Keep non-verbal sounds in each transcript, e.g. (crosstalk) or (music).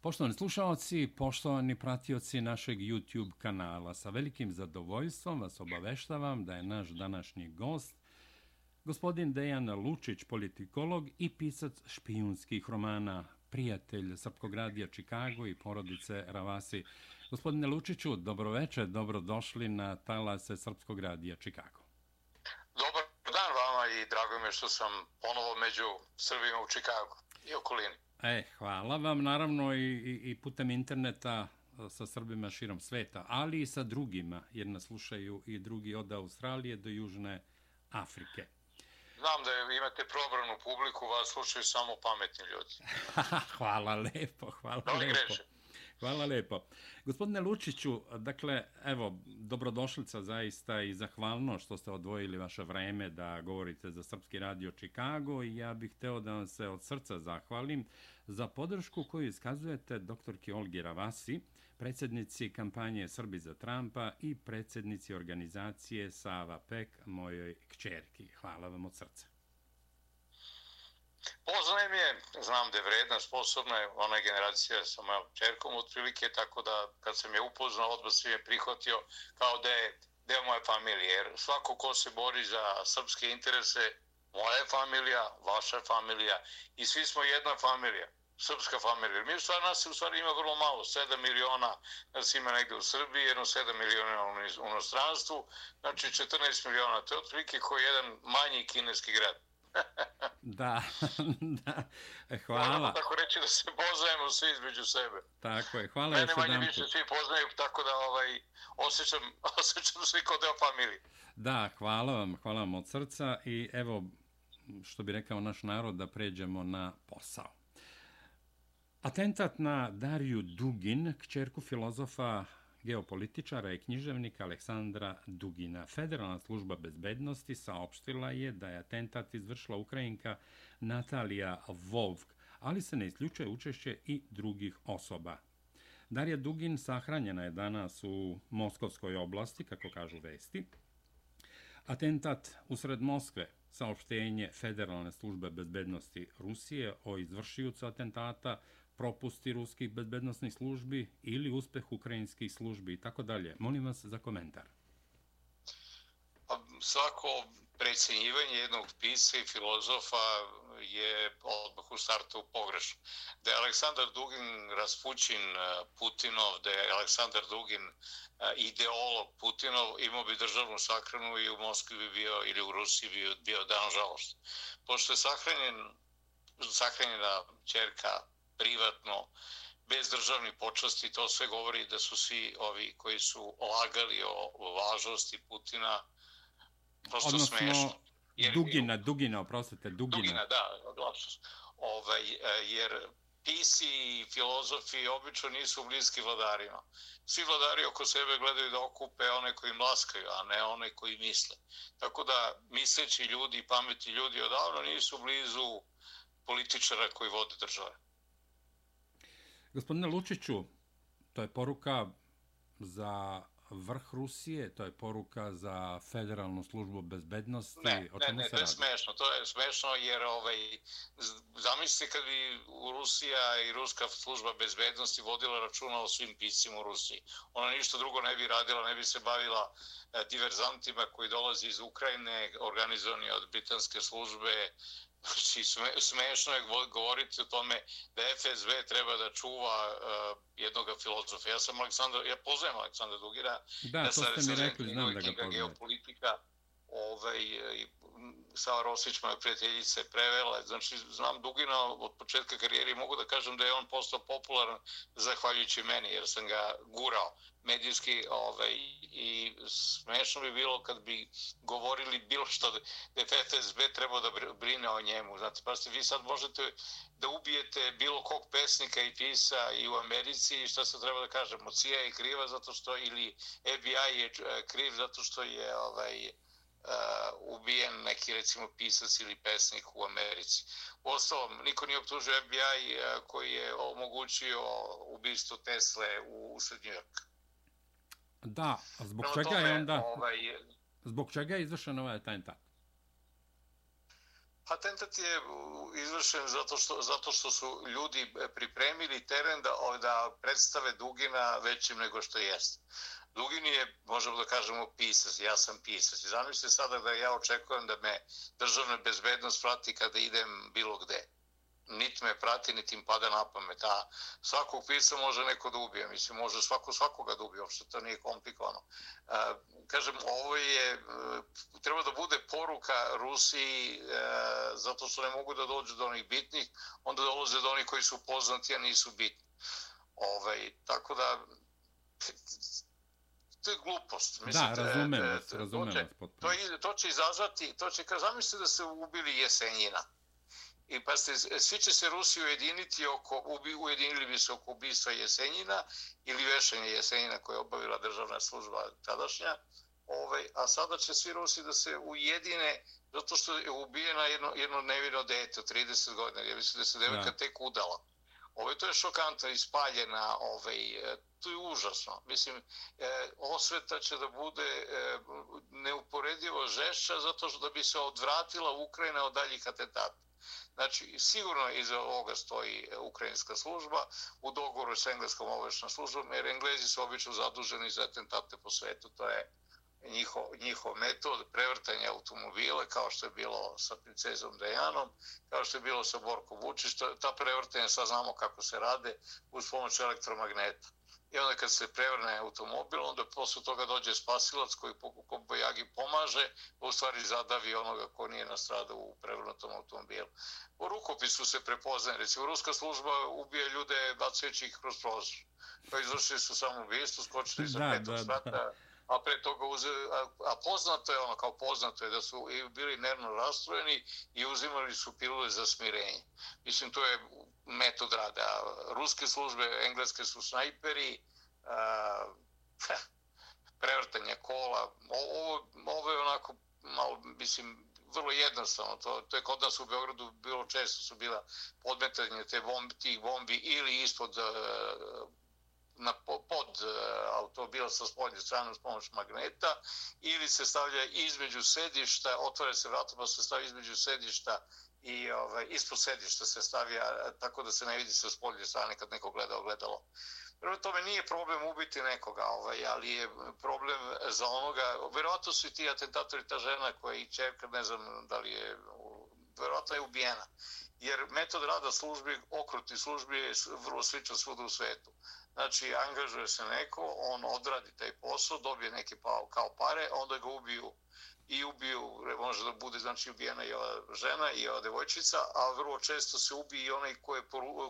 Poštovani slušalci, poštovani pratioci našeg YouTube kanala, sa velikim zadovoljstvom vas obaveštavam da je naš današnji gost gospodin Dejan Lučić, politikolog i pisac špijunskih romana, prijatelj Srpkog radija Čikago i porodice Ravasi. Gospodine Lučiću, dobroveče, dobrodošli na talase Srpskog radija Čikago. Dobar dan vama i drago mi što sam ponovo među Srbima u Čikagu i okolini. E, hvala vam, naravno i, i, i putem interneta sa Srbima širom sveta, ali i sa drugima, jer nas slušaju i drugi od Australije do Južne Afrike. Znam da imate probranu publiku, vas slušaju samo pametni ljudi. (laughs) hvala lepo, hvala da lepo. Greše? Hvala lepo. Gospodine Lučiću, dakle, evo, dobrodošlica zaista i zahvalno što ste odvojili vaše vreme da govorite za Srpski radio Čikago i ja bih hteo da vam se od srca zahvalim za podršku koju iskazujete doktorki Olgi Ravasi, predsjednici kampanje Srbi za Trampa i predsjednici organizacije Sava Pek, mojoj kćerki. Hvala vam od srca. Poznajem je, znam da je vredna, sposobna je, ona je generacija sa mojom čerkom otprilike, tako da kad sam je upoznao, odmah sam je prihvatio kao da je deo moje familije. Jer svako ko se bori za srpske interese, moja je familija, vaša je familija i svi smo jedna familija srpska familija. Mi u stvari, nas u stvari ima vrlo malo, 7 miliona nas ima negde u Srbiji, jedno 7 miliona u inostranstvu, znači 14 miliona, to je otprilike koji je jedan manji kineski grad da, (laughs) da, hvala. Moramo tako reći da se poznajemo svi između sebe. Tako je, hvala Mene još manje više svi poznaju, tako da ovaj, osjećam, (laughs) osjećam svi kod deo familije. Da, hvala vam, hvala vam od srca i evo, što bi rekao naš narod, da pređemo na posao. Atentat na Dariju Dugin, kćerku filozofa geopolitičara i književnika Aleksandra Dugina. Federalna služba bezbednosti saopštila je da je atentat izvršila Ukrajinka Natalija Vovk, ali se ne isključuje učešće i drugih osoba. Darija Dugin sahranjena je danas u Moskovskoj oblasti, kako kažu vesti. Atentat usred Moskve, saopštenje Federalne službe bezbednosti Rusije o izvršijucu atentata, propusti ruskih bezbednostnih službi ili uspeh ukrajinskih službi i tako dalje. Molim vas za komentar. Pa, svako precenjivanje jednog pisa i filozofa je odmah u startu pogrešno. Da je Aleksandar Dugin raspućin eh, Putinov, da je Aleksandar Dugin eh, ideolog Putinov, imao bi državnu sahranu i u Moskvi bi bio, ili u Rusiji bi bio dan žalost. Pošto je sahranjen, sahranjena čerka privatno, bez državnih počasti, to sve govori da su svi ovi koji su lagali o važnosti Putina prosto Odnosno, smešno. Jer, dugina, dugina, oprostite, dugina. Dugina, da, odlačno. Ovaj, jer pisi i filozofi obično nisu bliski vladarima. Svi vladari oko sebe gledaju da okupe one koji mlaskaju, a ne one koji misle. Tako da misleći ljudi, pametni ljudi odavno nisu blizu političara koji vode države. Gospodine Lučiću, to je poruka za vrh Rusije, to je poruka za federalnu službu bezbednosti. Ne, o ne, ne, to je smešno. To je smešno jer ovaj, zamislite kad bi Rusija i ruska služba bezbednosti vodila računa o svim piscima u Rusiji. Ona ništa drugo ne bi radila, ne bi se bavila eh, diverzantima koji dolazi iz Ukrajine, organizovani od britanske službe, Znači, smešno je govoriti o tome da FSB treba da čuva uh, jednog filozofa. Ja sam Aleksandar, ja poznajem Aleksandra Dugira. Da, to ste mi rekli, znam da ga poznajem. Geopolitika, ovaj, Sava Rosić, moja prijateljice, prevela. Znači, znam Dugina od početka karijeri mogu da kažem da je on postao popularan zahvaljujući meni, jer sam ga gurao medijski ovaj, i smešno bi bilo kad bi govorili bilo što da je FSB trebao da brine o njemu. Znate, pa ste vi sad možete da ubijete bilo kog pesnika i pisa i u Americi i šta se treba da kažemo, CIA je kriva zato što ili FBI je eh, kriv zato što je ovaj, uh, ubijen neki recimo pisac ili pesnik u Americi. U ostalom, niko nije optužio FBI uh, koji je omogućio ubistvo Tesle u, u New York. Da, a zbog Prvo čega tome, je onda... Ovaj, zbog čega je izvršen ovaj atentat? Atentat je izvršen zato što, zato što su ljudi pripremili teren da, da predstave Dugina većim nego što jeste. Dugin je, možemo da kažemo, pisac, ja sam pisac. I zamislite sada da ja očekujem da me državna bezbednost prati kada idem bilo gde niti me prati, niti im pada na pamet. A svakog pisa može neko da ubije. Mislim, može svako svakoga da ubije. Uopšte to nije komplikovano. A, kažem, ovo je, e, treba da bude poruka Rusiji a, zato što ne mogu da dođu do onih bitnih, onda dolaze do onih koji su poznati, a nisu bitni. Ovaj, tako da, to je glupost. Mislite, da, razumem vas, razumem vas potpuno. To, to će izazvati, to će, zamislite da se ubili jesenjina. I pa ste, svi će se Rusi ujediniti oko, ubi, ujedinili bi se oko ubistva Jesenjina ili vešanja Jesenjina koje je obavila državna služba tadašnja. Ovaj, a sada će svi Rusi da se ujedine zato što je ubijena jedno, jedno nevino dete od 30 godina. Ja mislim da se devojka tek udala. Ovaj, to je šokantno ispaljena. Ovaj, e, to je užasno. Mislim, e, osveta će da bude e, neuporedivo žešća zato što da bi se odvratila Ukrajina od daljih atentata. Znači, sigurno iza ovoga stoji ukrajinska služba u dogovoru s engleskom obavešnom službom, jer englezi su obično zaduženi za atentate po svetu. To je njihov, njihov metod prevrtanja automobila, kao što je bilo sa princezom Dejanom, kao što je bilo sa Borkom Vučić. Ta prevrtanja sad znamo kako se rade uz pomoć elektromagneta. I onda kad se prevrne automobil, onda posle toga dođe spasilac koji po, bojagi pomaže, u stvari zadavi onoga ko nije nastradao u prevrnutom automobilu. U rukopisu se prepoznaje, recimo, ruska služba ubije ljude bacajući ih kroz prozor. Pa izvršili su samo ubijstvo, skočili sa petog sprata, a pre toga uze, a, a poznato je ono kao poznato je da su i bili nervno rastrojeni i uzimali su pilule za smirenje. Mislim to je metod rada. Ruske službe, engleske su snajperi, a, (laughs) prevrtanje kola. Ovo, ovo je onako malo, mislim, vrlo jednostavno. To, to je kod nas u Beogradu bilo često su bila podmetanje te bombi, tih bombi ili ispod uh, na pod e, automobila sa spoljne strane s pomoć magneta ili se stavlja između sedišta, otvore se vrata pa se stavlja između sedišta i ovaj, ispod sedišta se stavlja tako da se ne vidi sa spoljne strane kad neko gleda ogledalo. Prvo tome nije problem ubiti nekoga, ovaj, ali je problem za onoga, verovatno su i ti atentatori, ta žena koja je i čevka, ne znam da li je, verovatno je ubijena. Jer metod rada službi, okrutni službi je vrlo sličan svuda u svetu. Znači, angažuje se neko, on odradi taj posao, dobije neke pa, kao pare, onda ga ubiju i ubiju, može da bude znači ubijena i ova žena i ova devojčica, a vrlo često se ubije i onaj ko je,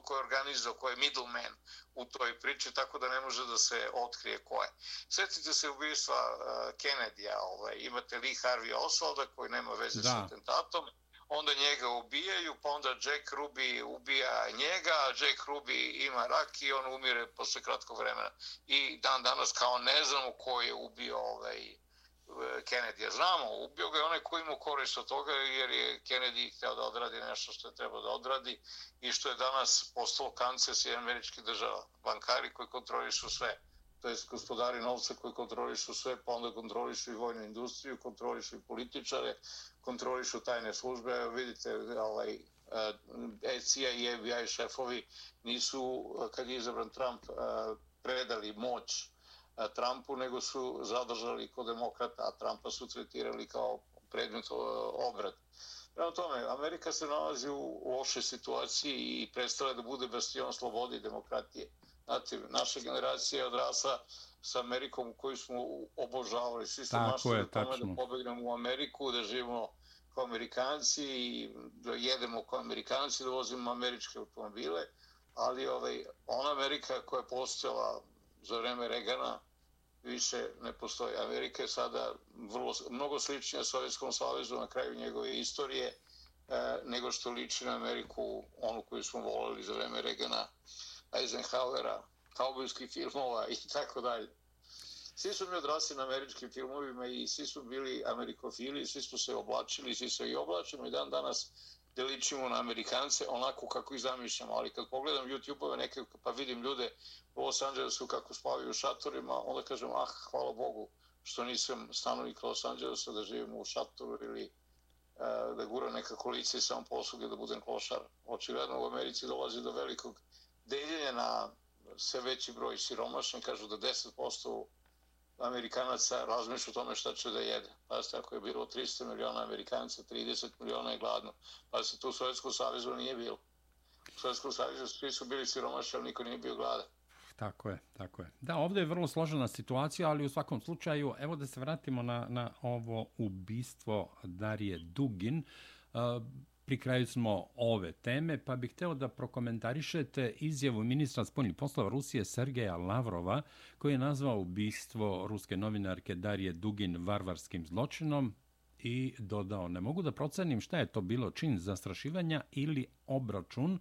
ko je organizao, ko je middleman u toj priči, tako da ne može da se otkrije ko je. Sjetite se ubijstva uh, Kennedy-a, ovaj, imate Lee Harvey Oswalda koji nema veze da. s atentatom, onda njega ubijaju, pa onda Jack Ruby ubija njega, Jack Ruby ima rak i on umire posle kratkog vremena. I dan danas kao ne znamo ko je ubio ovaj, e, Kennedy. Znamo, ubio ga je onaj koji mu korist od toga jer je Kennedy htio da odradi nešto što je trebao da odradi i što je danas postalo kancer s američkih država. Bankari koji kontrolišu sve to jest gospodari novca koji kontrolišu sve, pa onda kontrolišu i vojnu industriju, kontrolišu i političare, kontrolišu tajne službe. Evo vidite, ovaj, eh, CIA i FBI šefovi nisu, eh, kad je izabran Trump, eh, predali moć Trumpu, nego su zadržali kod demokrata, a Trumpa su tretirali kao predmet obrad. Prema tome, Amerika se nalazi u lošoj situaciji i predstavlja da bude bastion slobode i demokratije. Znate, naša generacija je odrasla sa Amerikom koju smo obožavali. Svi smo našli da tome da pobegnemo u Ameriku, da živimo kao Amerikanci i da jedemo kao Amerikanci, da vozimo američke automobile. Ali ovaj, ona Amerika koja je postojala za vreme Regana više ne postoji. Amerika je sada vrlo, mnogo sličnija Sovjetskom savezu na kraju njegove istorije e, nego što liči na Ameriku, onu koju smo volili za vreme Regana Eisenhowera, kaubojskih filmova i (laughs) tako dalje. Svi su mi odrasli na američkim filmovima i svi su bili amerikofili, svi su se oblačili, svi se i oblačimo i dan danas da ličimo na Amerikance onako kako ih zamišljamo. Ali kad pogledam YouTube-ove neke pa vidim ljude u Los Angelesu kako spavaju u šatorima, onda kažem, ah, hvala Bogu što nisam stanovnik Los Angelesa da živim u šatoru ili e, da gura neka koalicija samo posluge da budem klošar. Očigledno u Americi dolazi do velikog deljenje na sve veći broj siromašnih, kažu da 10% Amerikanaca razmišlja o tome šta će da jede. Pa se ako je bilo 300 miliona Amerikanaca, 30 miliona je gladno. Pa se tu u Sovjetskom savjezu nije bilo. U Sovjetskom savjezu svi su bili siromašni, ali niko nije bio gladan. Tako je, tako je. Da, ovdje je vrlo složena situacija, ali u svakom slučaju, evo da se vratimo na, na ovo ubistvo Darije Dugin. Uh, pri kraju smo ove teme, pa bih hteo da prokomentarišete izjavu ministra spoljnih poslova Rusije Sergeja Lavrova, koji je nazvao ubistvo ruske novinarke Darije Dugin varvarskim zločinom i dodao, ne mogu da procenim šta je to bilo čin zastrašivanja ili obračun,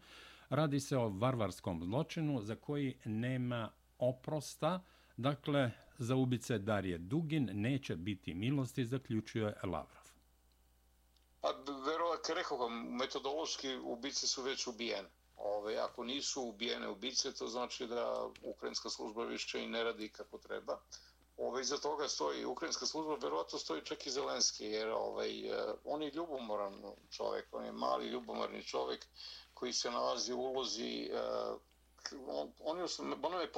Radi se o varvarskom zločinu za koji nema oprosta. Dakle, za ubice Darije Dugin neće biti milosti, zaključio je Lavrov. Pa, verovatno, rekao vam, metodološki ubice su već ubijene. Ove, ako nisu ubijene ubice, to znači da ukrajinska služba više i ne radi kako treba. Ove, iza toga stoji ukrajinska služba, verovatno stoji čak i Zelenski, jer ovaj, on je ljubomoran čovjek, on je mali ljubomorni čovjek koji se nalazi u ulozi uh, on, on, je, ono je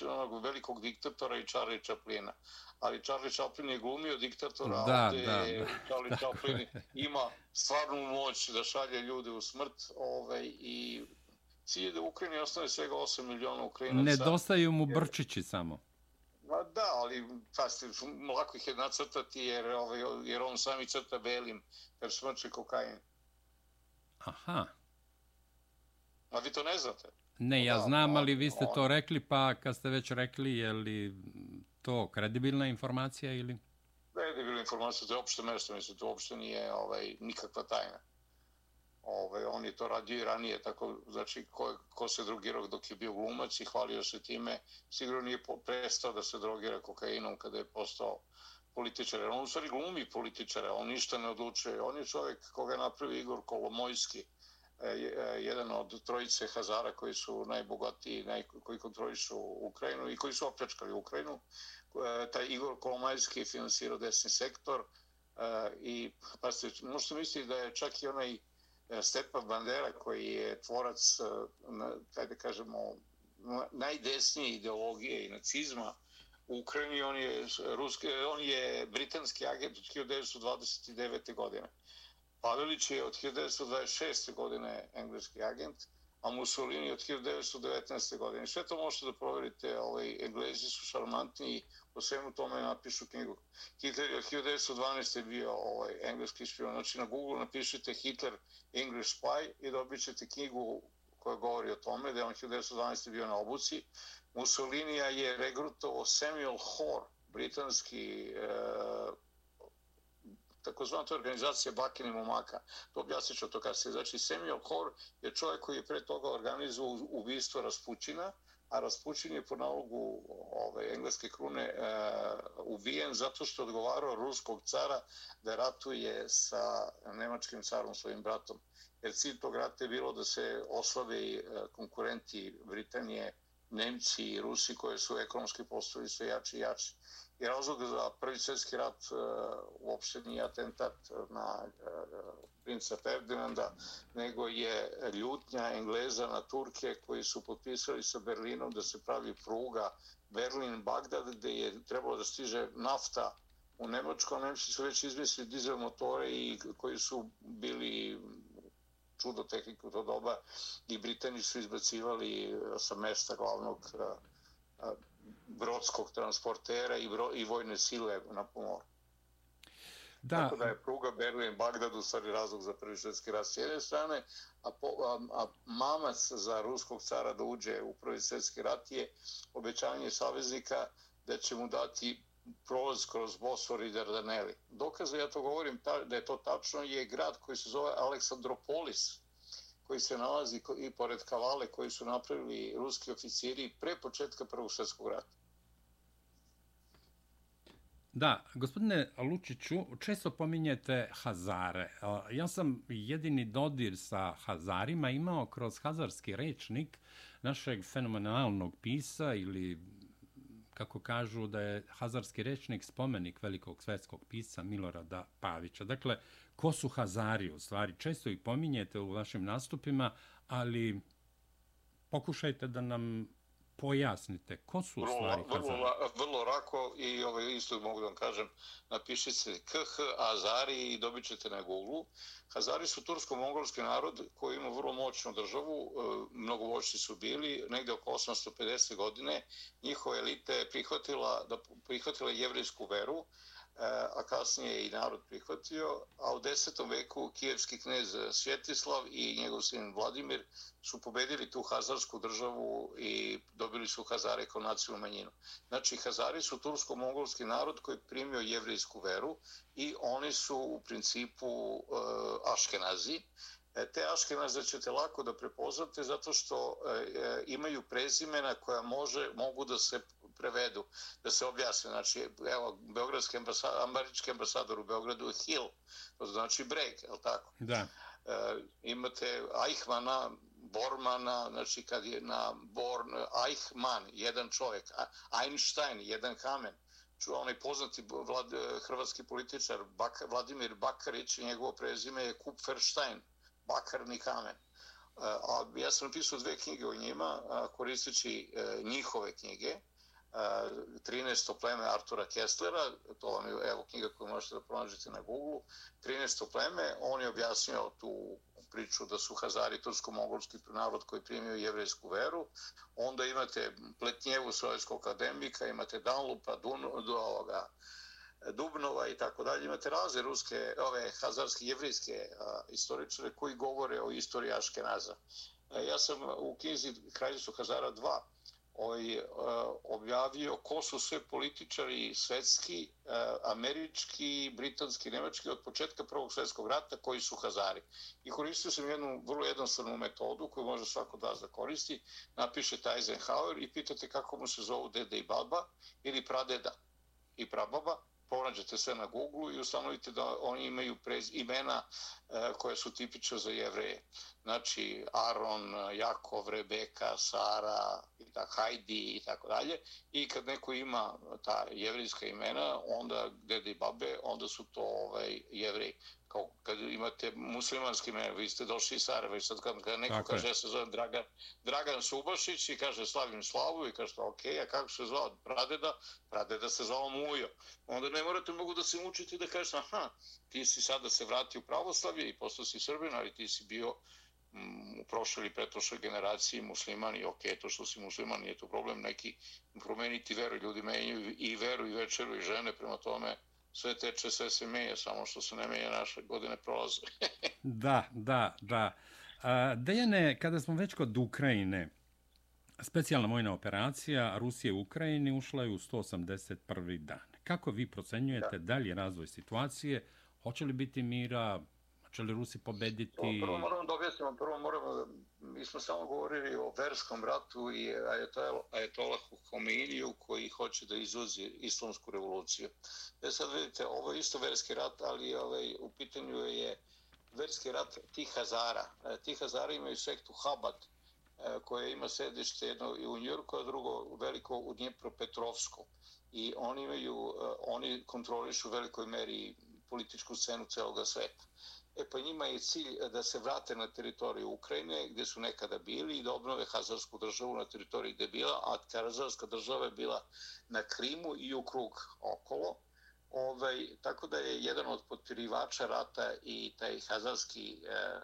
na onog velikog diktatora i Charlie Chaplina. Ali Charlie Chaplin je glumio diktatora, da, ovdje da, da. Charlie (laughs) Chaplin ima stvarnu moć da šalje ljude u smrt ovaj, i cilje da u Ukrajini ostane svega 8 miliona Ukrajinaca. Nedostaju mu brčići samo. Ma da, ali pasti, lako ih je nacrtati jer, ovaj, jer on sami crta belim jer smrči kokain. Aha. A vi to ne znate? Ne, ja da, znam, ali vi ste to rekli, pa kad ste već rekli, je li to kredibilna informacija ili? Kredibilna informacija, to je opšte mesto, mislim, to uopšte nije ovaj, nikakva tajna. Ove, on je to radio i ranije, tako, znači, ko, ko se drogirao dok je bio glumac i hvalio se time, sigurno nije prestao da se drogira kokainom kada je postao političar. On u stvari glumi političara, on ništa ne odlučuje. On je čovjek koga je napravio Igor Kolomojski, E, e, jedan od trojice Hazara koji su najbogatiji, naj, koji kontrolišu Ukrajinu i koji su opljačkali Ukrajinu. E, taj Igor Kolomajski je finansirao desni sektor i pa ste, možete misliti da je čak i onaj Stepan Bandera koji je tvorac, kaj da kažemo, najdesnije ideologije i nacizma u Ukrajini, on je, ruski, on je britanski agent od 1929. godine. Pavelić je od 1926. godine engleski agent, a Mussolini od 1919. godine. Sve to možete da proverite, ovaj, englezi su šarmantniji, po svemu tome napišu knjigu. Hitler je od 1912. bio ovaj, engleski špion. Znači na Google napišite Hitler English Spy i dobit ćete knjigu koja govori o tome da je on 1912. bio na obuci. Mussolinija je regrutovao Samuel Hoare, britanski uh, takozvana to organizacija Bakine momaka. To objasnit ću to kad se. Znači, Semio Kor je čovjek koji je pre toga organizuo ubistvo Raspućina, a Raspućin je po nalogu ove, engleske krune e, ubijen zato što odgovarao ruskog cara da ratuje sa nemačkim carom, svojim bratom. Jer cilj tog rata je bilo da se oslave e, konkurenti Britanije, Nemci i Rusi koje su ekonomski postavili sve jači i jači i razlog za prvi svjetski rat e, uopšte nije atentat na e, princa Ferdinanda, nego je ljutnja Engleza na Turke koji su potpisali sa Berlinom da se pravi pruga Berlin-Bagdad gdje je trebalo da stiže nafta u Nemačku, a Nemci su već izmislili dizel motore i koji su bili čudo tehniku to doba i Britani su izbacivali sa mesta glavnog e, e, brodskog transportera i, bro, i vojne sile na pomoru. Da. Tako da je pruga Berlin-Bagdad u stvari razlog za prvi svjetski rat s jedne strane, a, po, a, a mamac za ruskog cara da uđe u prvi svjetski rat je obećanje saveznika da će mu dati prolaz kroz Bosfor i Dardaneli. Dokaz ja to govorim ta, da je to tačno je grad koji se zove Aleksandropolis, koji se nalazi i pored kavale koji su napravili ruski oficiri pre početka Prvog svjetskog rata. Da, gospodine Lučiću, često pominjete Hazare. Ja sam jedini dodir sa Hazarima imao kroz hazarski rečnik našeg fenomenalnog pisa ili kako kažu da je Hazarski rečnik spomenik velikog svetskog pisa Milorada Pavića. Dakle, ko su Hazari u stvari? Često ih pominjete u vašim nastupima, ali pokušajte da nam pojasnite ko su u stvari vrlo, Hazari. Vrlo, vrlo rako i ovaj, isto mogu da vam kažem, napišite KH Hazari i dobit ćete na Google. Hazari su tursko-mongolski narod koji ima vrlo moćnu državu, e, mnogo moćni su bili, negde oko 850. godine njihova elita je prihvatila, da prihvatila jevrijsku veru, E, a kasnije i narod prihvatio, a u desetom veku kijevski knez Svjetislav i njegov sin Vladimir su pobedili tu hazarsku državu i dobili su Hazare kao nacionalnu manjinu. Znači, Hazari su tursko-mongolski narod koji primio jevrijsku veru i oni su u principu uh, aškenazi. E, te aškenaze ćete lako da prepoznate zato što e, e imaju prezimena koja može, mogu da se prevedu, da se objasne. Znači, evo, Beogradski ambasador, američki ambasador u Beogradu je Hill, to znači breg, je li tako? Da. E, imate Eichmana, Bormana, znači kad je na Born, Eichmann, jedan čovjek, Einstein, jedan kamen, čuo onaj poznati vlad, hrvatski političar Bak, Vladimir Bakarić njegovo prezime je Kupferstein, bakarni kamen. E, a ja sam napisao dve knjige o njima, koristeći e, njihove knjige. 13. pleme Artura Kesslera, to vam je evo, knjiga koju možete da pronađete na Google, 13. pleme, on je objasnio tu priču da su Hazari tursko-mongolski narod koji primio jevrejsku veru. Onda imate Pletnjevu sovjetskog akademika, imate Danlupa, Dun, do ovoga, Dubnova i tako dalje. Imate razne ruske, ove hazarske, jevrijske istoričare koji govore o istoriji Aškenaza. E, ja sam u knjizi Kraljevstvo Hazara 2 ovaj, e, objavio ko su sve političari svetski, e, američki, britanski, nemački od početka Prvog svjetskog rata koji su Hazari. I koristio sam jednu vrlo jednostavnu metodu koju može svako da da koristi. Napišete Eisenhower i pitate kako mu se zovu dede i baba ili pradeda i prababa pronađete sve na Google i ustanovite da oni imaju prez, imena e, koje su tipična za jevreje. Znači, Aron, Jakov, Rebeka, Sara, i tako, Heidi i tako dalje. I kad neko ima ta jevrijska imena, onda dede i babe, onda su to ovaj, jevreji kao kad imate muslimanski ime, vi ste došli iz Sarajeva i sad kad, kad neko Tako kaže ja se zovem Dragan, Dragan Subašić i kaže slavim slavu i kaže ok, a kako se zvao pradeda? Pradeda se zvao Mujo. Onda ne morate mogu da se mučite da kažete aha, ti si sada se vratio u pravoslavlje i postao si srbin, ali ti si bio mm, u prošloj ili pretprošloj generaciji muslimani, ok, to što si musliman nije to problem, neki promeniti veru, ljudi menjaju i veru i večeru i žene, prema tome, sve teče, sve se menja, samo što se ne menja naše godine prolaze. (laughs) da, da, da. A, Dejane, kada smo već kod Ukrajine, specijalna vojna operacija Rusije u Ukrajini ušla je u 181. dan. Kako vi procenjujete da. dalje razvoj situacije? Hoće li biti mira? Hoće li Rusi pobediti? Prvo moramo da objasnimo, prvo moramo, mi smo samo govorili o verskom ratu i Ajatolahu Hominiju koji hoće da izuzi islamsku revoluciju. E sad vidite, ovo je isto verski rat, ali ovaj, u pitanju je verski rat tih Hazara. E, tih Hazara imaju sektu Habat, e, koja ima sedište jedno i u Njurku, a drugo veliko u Dnjepropetrovsku. I oni, imaju, e, oni kontrolišu u velikoj meri političku scenu celoga sveta. E pa njima je cilj e, da se vrate na teritoriju Ukrajine gdje su nekada bili i da obnove Hazarsku državu na teritoriji gdje je bila, a Hazarska država je bila na Krimu i u krug okolo. Ovaj, tako da je jedan od potpirivača rata i taj Hazarski, e,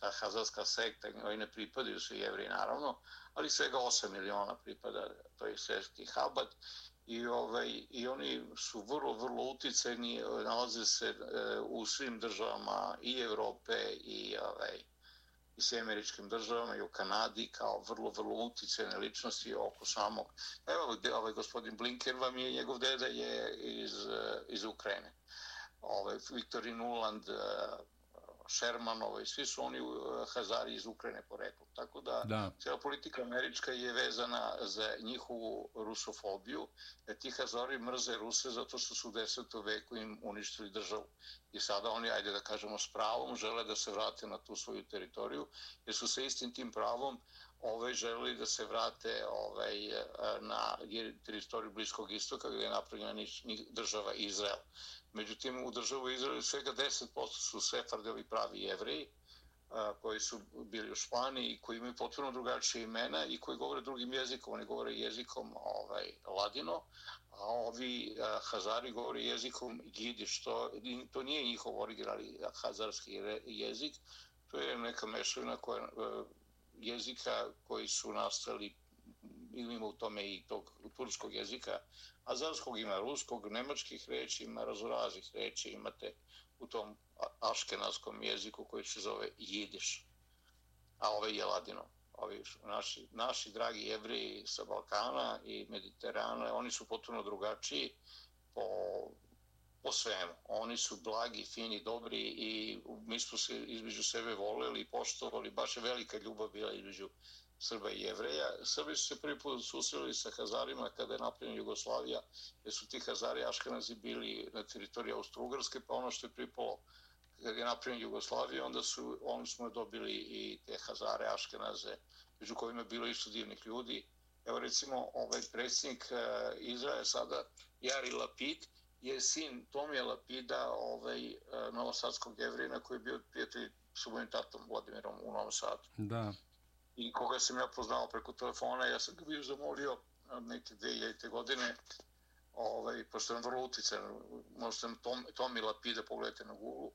ta Hazarska sekta, oni ne pripadaju su jevri naravno, ali svega 8 miliona pripada, to je svjetski Habad i ovaj i oni su vrlo vrlo uticajni nalaze se e, u svim državama i Evrope i ovaj i sve američkim državama i u Kanadi kao vrlo vrlo uticajne ličnosti oko samog. Evo ovaj gospodin Blinken vam je njegov deda je iz e, iz Ukrajine. Ovaj Viktorin Nuland e, Shermanova i svi su oni uh, Hazari iz Ukrajine poreklom. Tako da, da. cijela politika američka je vezana za njihovu rusofobiju. Jer ti Hazari mrze Ruse zato što su u desetu veku im uništili državu. I sada oni, ajde da kažemo, s pravom žele da se vrate na tu svoju teritoriju. Jer su se istim tim pravom ovaj želeli da se vrate ovaj na teritoriju Bliskog istoka gdje je napravljena država Izrael. Međutim, u državu Izrael svega 10% su sefardovi pravi jevreji, koji su bili u Španiji i koji imaju potpuno drugačije imena i koji govore drugim jezikom. Oni govore jezikom ovaj, ladino, a ovi a, Hazari govore jezikom gidiš, što to nije njihov originalni hazarski jezik, to je neka mešavina koja, e, jezika koji su nastali ima u tome i tog turskog jezika, azarskog ima ruskog, nemačkih reči, ima razorazih reči, imate u tom aškenaskom jeziku koji se zove jidiš, a ove je ladino. Ovi naši, naši dragi jevreji sa Balkana i Mediterana, oni su potpuno drugačiji po, po svemu. Oni su blagi, fini, dobri i mi smo se između sebe voleli i poštovali. Baš je velika ljubav bila između Srba i Jevreja. Srbi su se prvi put susreli sa Hazarima kada je napravljena Jugoslavija, jer su ti Hazari Aškenazi bili na teritoriji Austro-Ugrske, pa ono što je pripalo kada je napravljena Jugoslavija, onda su, oni smo dobili i te Hazare Aškenaze, među kojima je bilo isto divnih ljudi. Evo recimo, ovaj predsjednik uh, Izraela sada, Jari Lapid, je sin Tomija Lapida, ovaj, uh, novosadskog jevrina, koji je bio prijatelj s mojim tatom Vladimirom u Novom Sadu. Da i koga sam ja poznao preko telefona, ja sam ga bio zamolio neke 2000. godine, ovaj, pošto je vrlo utican, možda sam Tom, Tomi Lapide, pogledajte na Google,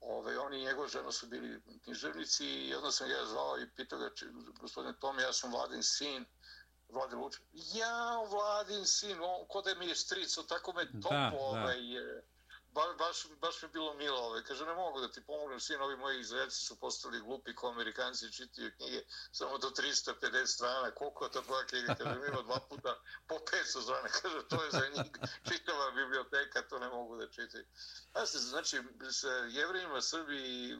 ovaj, oni i njegova žena su bili književnici i onda sam ga zvao i pitao ga, gospodine Tomi, ja sam Vladin sin, Vladin Lučin, ja, Vladin sin, on, kod je mi je stric, tako me topo, da, ovaj, ba, baš, baš mi bilo milo. Ovaj. Kaže, ne mogu da ti pomognem, svi novi moji izraelci su postali glupi ko amerikanci, čitaju knjige samo do 350 strana, koliko je to tvoja knjiga? Kaže, mi ima dva puta po 500 strana. (laughs) Kaže, to je za njih (laughs) čitava biblioteka, to ne mogu da čitaju. Znači, znači, sa jevrejima, Srbi,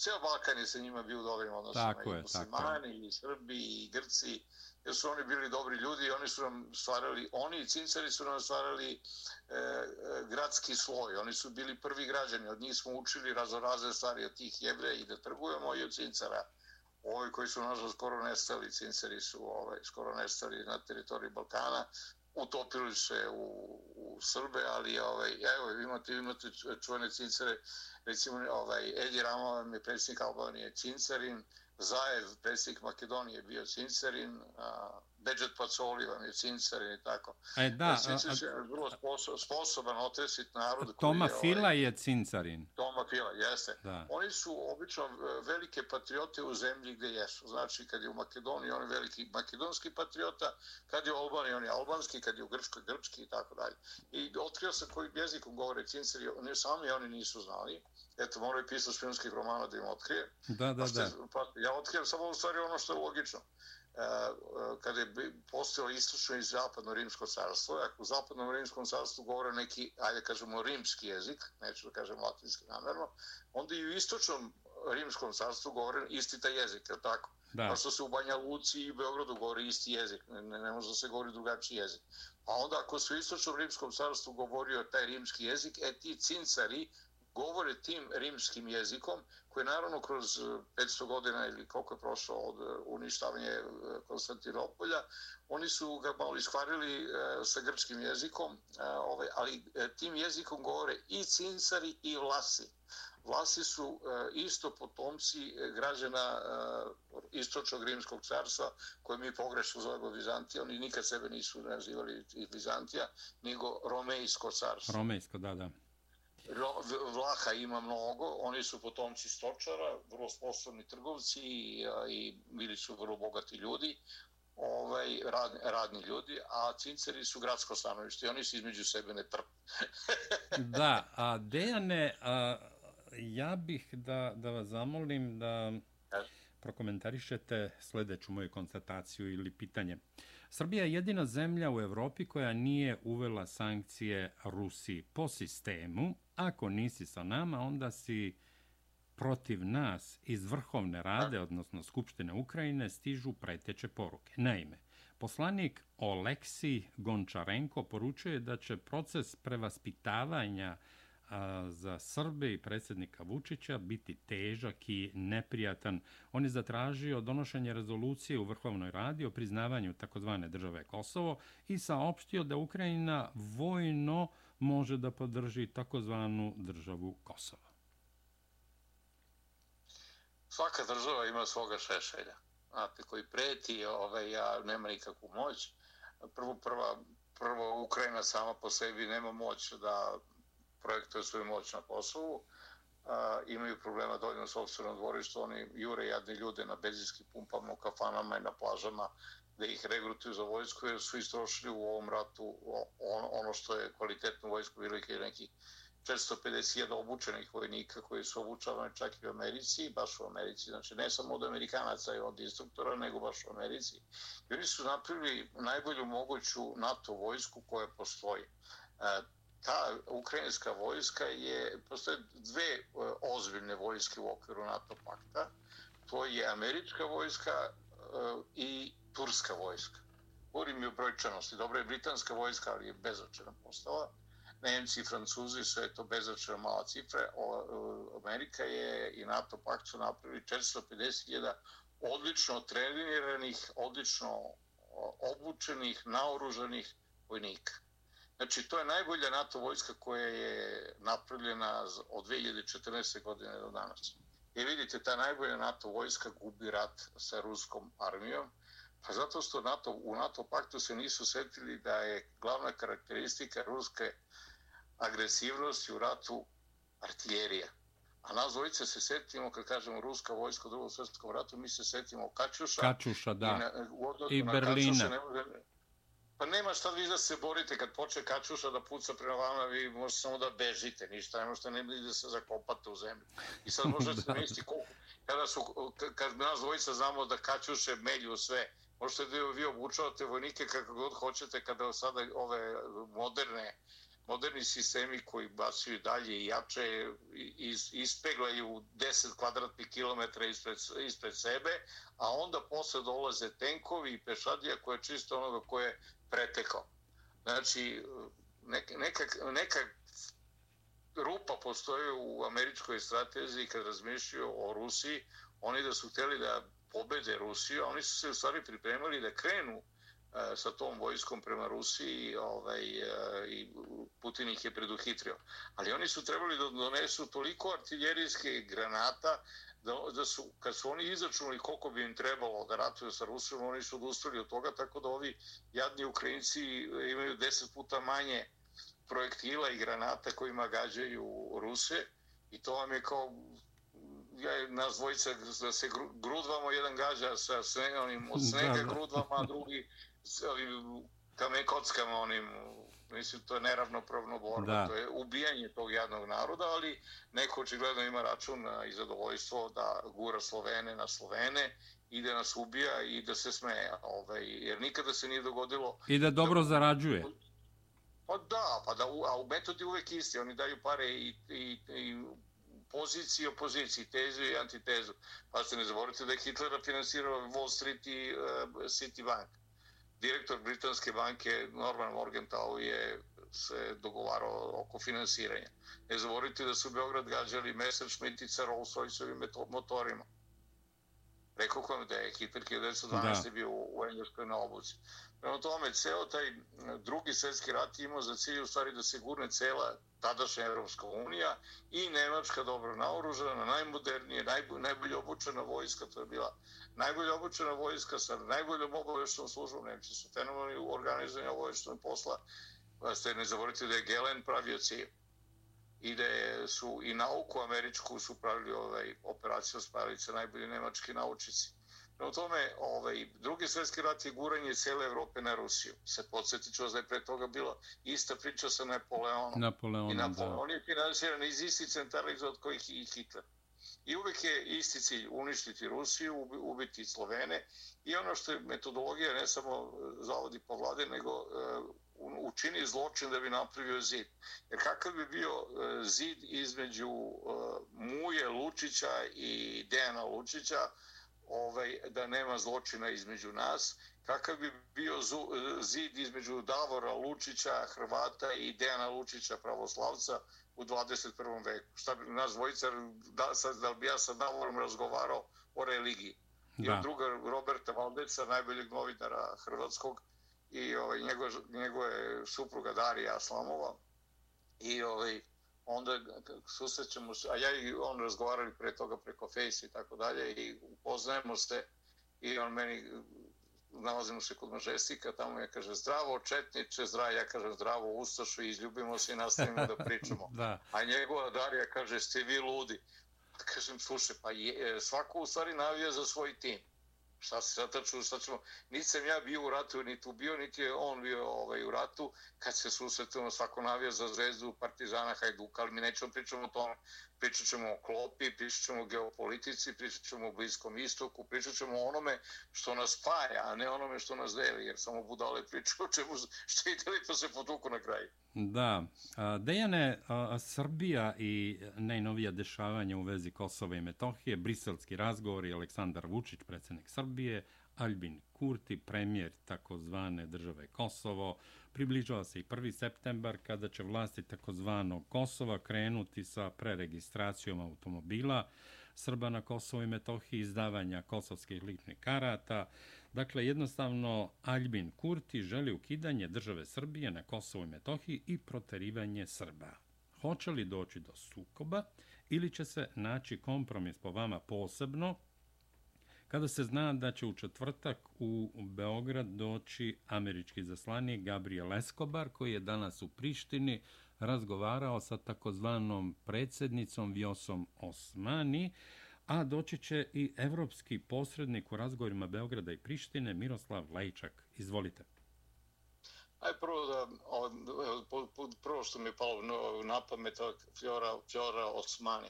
ceo Balkan je sa njima bio u dobrim odnosima. Tako je, I muslimani, i Srbi, i Grci, jer su oni bili dobri ljudi i oni su nam stvarali, oni i cincari su nam stvarali e, e, gradski sloj, oni su bili prvi građani, od njih smo učili razorazne stvari od tih jevre i da trgujemo i od cincara. Ovi koji su nažal skoro nestali, cincari su ovaj, skoro nestali na teritoriji Balkana, utopili se u, u Srbe, ali ovaj, evo, imate, imate čuvene cincare, recimo ovaj, Edi Ramo je predsjednik Albanije cincarin, Zajev, predsjednik Makedonije, bio Cincerin, Beđet Pacoli vam je Cincerin i tako. E, da. Cincerin je vrlo sposoban otresit narod. Toma je, Fila ovaj, je Cincerin. Toma Fila, jeste. Da. Oni su obično e, velike patriote u zemlji gdje jesu. Znači, kad je u Makedoniji, on je veliki makedonski patriota, kad je u Albaniji, on je albanski, kad je u Grčkoj, grčki i tako dalje. I otkrio sam koji jezikom govore Cinceri, oni sami oni nisu znali eto, moraju pisati filmskih romana da im otkrije. Da, da, da. Pa, ja otkrijem samo u stvari ono što je logično. E, e kada je postojalo istočno i zapadno rimsko carstvo, ako u zapadnom rimskom carstvu govore neki, ajde kažemo, rimski jezik, neću da kažem latinski namjerno, onda i u istočnom rimskom carstvu govore isti taj jezik, je tako? Da. Pa što se u Banja Luci i Beogradu govori isti jezik, ne, ne, ne može da se govori drugačiji jezik. A onda ako su u istočnom rimskom carstvu govorio taj rimski jezik, e ti cincari govore tim rimskim jezikom, koji naravno kroz eh, 500 godina ili koliko je prošlo od eh, uništavanja eh, Konstantinopolja, oni su ga malo iskvarili sa grčkim jezikom, ovaj, ali tim jezikom govore i cincari i vlasi. Vlasi su isto potomci građana istočnog rimskog carstva, koje mi pogrešno zovemo Vizantija. Oni nikad sebe nisu nazivali Vizantija, nego Romejsko carstvo. Romejsko, da, da. Vlaha ima mnogo, oni su potomci stočara, vrlo sposobni trgovci i, i bili su vrlo bogati ljudi, ovaj, radni, radni ljudi, a cinceri su gradsko stanovište i oni su između sebe ne trp. (laughs) da, a Dejane, a, ja bih da, da vas zamolim da prokomentarišete sljedeću moju konstataciju ili pitanje. Srbija je jedina zemlja u Evropi koja nije uvela sankcije Rusiji po sistemu ako nisi sa nama, onda si protiv nas iz Vrhovne rade, odnosno Skupštine Ukrajine, stižu preteče poruke. Naime, poslanik Oleksi Gončarenko poručuje da će proces prevaspitavanja za Srbe i predsjednika Vučića biti težak i neprijatan. On je zatražio donošenje rezolucije u Vrhovnoj radi o priznavanju takozvane države Kosovo i saopštio da Ukrajina vojno može da podrži takozvanu državu Kosovo. Svaka država ima svoga šešelja. Znate, koji preti, ovaj, ja nema nikakvu moć. Prvo, prva, prvo, Ukrajina sama po sebi nema moć da projektuje svoju moć na Kosovu, a, imaju problema dovoljno na sobstvenom dvorištu, oni jure jadni ljude na benzinskim pumpama, u kafanama i na plažama, da ih regrutuju za vojsku, jer su istrošili u ovom ratu ono, ono što je kvalitetno vojsko, bilo ih je nekih 450.000 obučenih vojnika koji su obučavani čak i u Americi, baš u Americi, znači ne samo od Amerikanaca i od instruktora, nego baš u Americi. I oni su napravili najbolju moguću NATO vojsku koja postoji. E, ta ukrajinska vojska je, postoje dve e, ozbiljne vojske u okviru NATO pakta. To je američka vojska e, i turska vojska. Govorim i o brojčanosti. Dobro je britanska vojska, ali je bezočena postala. Nemci i Francuzi su je to bezočena mala cifra. Amerika je i NATO pakt su napravili 450.000 odlično treniranih, odlično obučenih, naoružanih vojnika. Znači, to je najbolja NATO vojska koja je napravljena od 2014. godine do danas. I vidite, ta najbolja NATO vojska gubi rat sa ruskom armijom, pa zato što NATO, u NATO paktu se nisu setili da je glavna karakteristika ruske agresivnosti u ratu artiljerija. A nas dvojice se setimo, kad kažemo ruska vojska u drugom svjetskom ratu, mi se setimo Kačuša. Kačuša, da. I, na, I Berlina. Kačuša ne može, Pa nema šta vi da se borite kad počne kačuša da puca prema vama, vi možete samo da bežite, ništa, nema šta ne da se zakopate u zemlju. I sad (laughs) možete da misli koliko, kada su, kad nas dvojica znamo da kačuše melju sve, možete da vi obučavate vojnike kako god hoćete kada sada ove moderne moderni sistemi koji bacaju dalje i jače is, ispeglaju 10 kvadratnih kilometra ispred, ispred sebe, a onda posle dolaze tenkovi i pešadija koje je čisto onoga koje je pretekao. Znači, neka, neka, neka rupa postoje u američkoj strategiji kad razmišljaju o Rusiji, oni da su hteli da pobede Rusiju, a oni su se u stvari pripremali da krenu E, sa tom vojskom prema Rusiji ovaj, e, i Putin ih je preduhitrio. Ali oni su trebali da donesu toliko artiljerijske granata da, da su, kad su oni izračunali koliko bi im trebalo da ratuju sa Rusijom, oni su odustali od toga, tako da ovi jadni Ukrajinci imaju deset puta manje projektila i granata kojima gađaju Ruse i to vam je kao ja, nas dvojica da se grudvamo, jedan gađa sa sve, onim, od snega grudvama, a drugi s ovim kamen kockama onim mislim to je neravnopravno borba da. to je ubijanje tog jednog naroda ali neko očigledno ima račun i zadovoljstvo da gura Slovene na Slovene i da nas ubija i da se smeje ovaj, jer nikada se nije dogodilo i da dobro da, zarađuje pa da, pa da a u metodi uvek isti oni daju pare i, i, i poziciji i opoziciji, tezu i antitezu. Pa ste ne zaboravite da je Hitlera finansirao Wall Street i uh, City Bank direktor Britanske banke Norman Morgenthau je se dogovarao oko finansiranja. Ne zavorite da su Beograd gađali Messerschmitt i Rolls-Royceovim motorima. Rekao kom da je Hitler 1912. Da. bio u Engleskoj na obuci. Prema tome, ceo taj drugi svjetski rat imao za cilj u stvari da se gurne cela tadašnja Evropska unija i Nemačka dobro naoružena, najmodernije, najbolje, najbolje obučena vojska, to je bila najbolje obučena vojska sa najboljom obaveštenom službom. Nemci su fenomenalni u organizovanju obaveštenog posla. Pa ste ne zavorite da je Gelen pravio cilj i da su i nauku američku su pravili ovaj, operaciju spalice najbolji nemački naučici. Na tome, ovaj, drugi svjetski rat je guranje cijele Evrope na Rusiju. Se podsjetit ću da je pre toga bila ista priča sa Napoleonom. Napoleonom, I Napoleon, da. Je financiran iz istih centara iz od kojih i Hitler. I uvek je isti cilj uništiti Rusiju, ubiti Slovene i ono što je metodologija ne samo zavodi po vlade, nego uh, učini zločin da bi napravio zid. Jer kakav bi bio uh, zid između uh, Muje Lučića i Dejana Lučića, ovaj, da nema zločina između nas, kakav bi bio zid između Davora Lučića, Hrvata i Dejana Lučića, pravoslavca, u 21. veku. Šta bi nas dvojica, da, sad, da bi ja sa Davorom razgovarao o religiji. Da. I druga Roberta Valdeca, najboljeg novinara hrvatskog, i ovaj, njegove, njegove supruga Darija Aslamova. I ovaj, onda susrećemo se, a ja i on razgovarali pre toga preko Face i tako dalje i upoznajemo se i on meni nalazimo se kod Mažestika, tamo je kaže zdravo Četniče, zdravo, ja kažem zdravo Ustašu i izljubimo se i nastavimo da (laughs) pričamo. da. A njegova Darija kaže ste vi ludi. Kažem, slušaj, pa je, svako u stvari navija za svoj tim šta se sad tačno, šta ćemo, nisam ja bio u ratu, ni tu bio, niti je on bio ovaj, u ratu, kad se susretimo svako navija za zvezdu, partizana, hajduka, ali mi nećemo pričamo o tome, pričat ćemo o klopi, pričat ćemo o geopolitici, pričat ćemo o Bliskom istoku, pričat ćemo o onome što nas spaja, a ne onome što nas deli, jer samo budale pričaju o čemu što ideli pa se potuku na kraju. Da. Dejane, Srbija i najnovija dešavanja u vezi Kosova i Metohije, briselski razgovor i Aleksandar Vučić, predsjednik Srbije, Albin Kurti, premijer takozvane države Kosovo, približava se i 1. septembar kada će vlasti takozvanog Kosova krenuti sa preregistracijom automobila Srba na Kosovo i Metohiji, izdavanja kosovskih ličnih karata, Dakle, jednostavno, Albin Kurti želi ukidanje države Srbije na Kosovo i Metohiji i proterivanje Srba. Hoće li doći do sukoba ili će se naći kompromis po vama posebno kada se zna da će u četvrtak u Beograd doći američki zaslanik Gabriel Escobar koji je danas u Prištini razgovarao sa takozvanom predsjednicom Vjosom Osmani, a doći će i evropski posrednik u razgovorima Beograda i Prištine, Miroslav Lajčak. Izvolite. Aj prvo da prvo što mi je palo na pamet Fjora Fjora Osmani.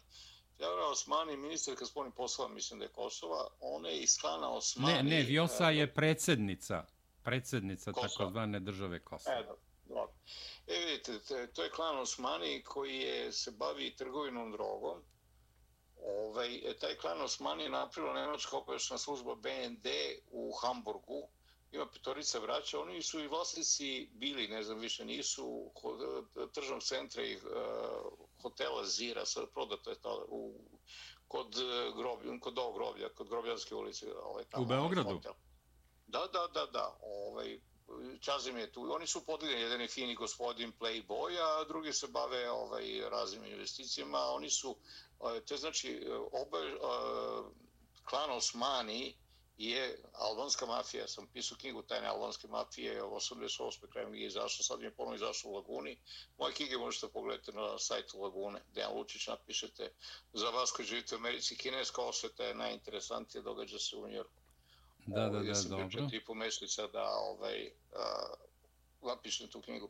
Fjora Osmani ministar kad spomni poslova, mislim da je Kosova, ona je iz klana Osmani. Ne, ne, Vjosa je predsjednica, predsjednica takozvane države Kosova. E, dobro. E, vidite, to je klan Osmani koji je se bavi trgovinom drogom Ovaj, taj klan Osmani je napravila nemačka operačna služba BND u Hamburgu. Ima petorica vraća. Oni su i vlasnici bili, ne znam više, nisu tržnog centra i uh, hotela Zira, sad prodato je to u, kod, groblja, kod ovog groblja, kod grobljanske ulice. Ovaj, tamo, u Beogradu? Hotel. Da, da, da, da. Ovaj, Čazim je tu. Oni su podijeljeni, jedan je fini gospodin Playboy, a drugi se bave ovaj, raznim investicijama. Oni su To znači, oba, klan Osmani je albanska mafija. Sam pisao knjigu Tajne albanske mafije, 88. krajem je izašao, sad mi je ponovno izašao u Laguni. Moje knjige možete pogledati na sajtu Lagune. Dejan Lučić napišete za vas koji živite u Americi. Kineska osveta je najinteresantija, događa se u Njorku. Da, da, da, da, dobro. Ja sam tipu meslica da ovaj, uh, napišem tu knjigu.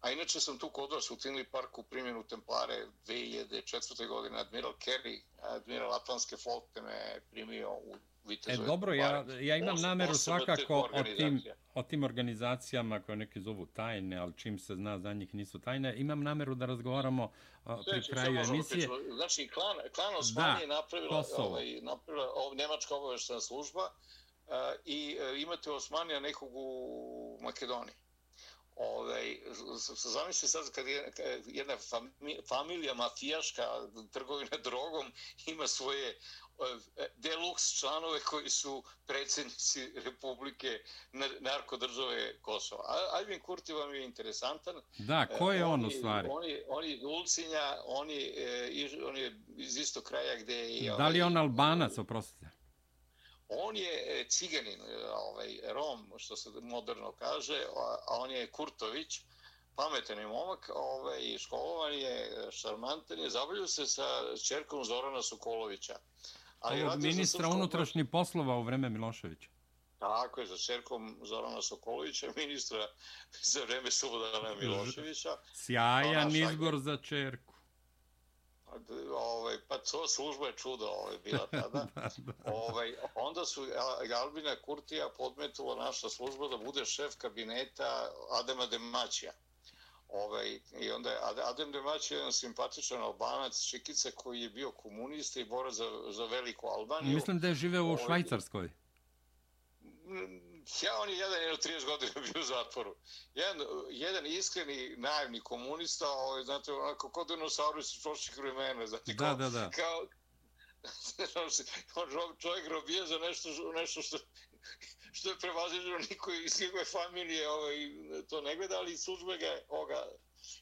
A inače sam tu kod vas u Tinley Parku primjenu Templare 2004. godine. Admiral Kerry, Admiral Atlantske flote me primio u Vitezove. E, dobro, ja, ja imam Os, nameru svakako o tim, o tim organizacijama koje neki zovu tajne, ali čim se zna za njih nisu tajne, imam nameru da razgovaramo Sve, pri kraju emisije. Priču. Znači, klan, klan Osmani je napravila, ovaj, napravila ovaj, Nemačka obaveštena služba uh, i uh, imate Osmanija nekog u Makedoniji. Ovaj, zamisli sad kad jedna familija mafijaška trgovina (laughs) drogom ima svoje deluxe članove koji su predsjednici Republike narkodržave Kosova. Albin Kurti vam je interesantan. Da, ko je on, u stvari? On je, on je Ulcinja, on je, e, on je iz istog kraja gdje je... Da li je on ovaj, Albanac, oprostite? On je e, ciganin, e, ovaj, Rom, što se moderno kaže, a on je Kurtović, pametan je momak, ovaj, školovan je, šarmantan je, zabavljaju se sa čerkom Zorana Sokolovića. Ali Ovo ministra unutrašnjih poslova u vreme Miloševića. Tako je, za čerkom Zorana Sokolovića, (laughs) ministra za vreme Slobodana Miloševića. Sjajan izbor za čerku ovaj, pa to služba je čudo ovaj, bila (laughs) tada. ovaj, onda su Albina Kurtija podmetula naša služba da bude šef kabineta Adema Demaćija. Ovaj, I onda je Adem Demać je jedan simpatičan albanac, Čikica koji je bio komunista i bora za, za veliku Albaniju. Mislim da je živeo u ovaj, Švajcarskoj. Ja, on je jedan jedno 30 godina (laughs) bio u zatvoru. Jedan, jedan iskreni, naivni komunista, ovaj, znate, onako, kod dinosaurus iz prošlih vremena, znate, da, kao, da, da. kao, (laughs) on čovjek robije za nešto, nešto što, što je prevaziđeno niko iz njegove familije, ovaj, to ne gleda, ali službe ga, ovoga,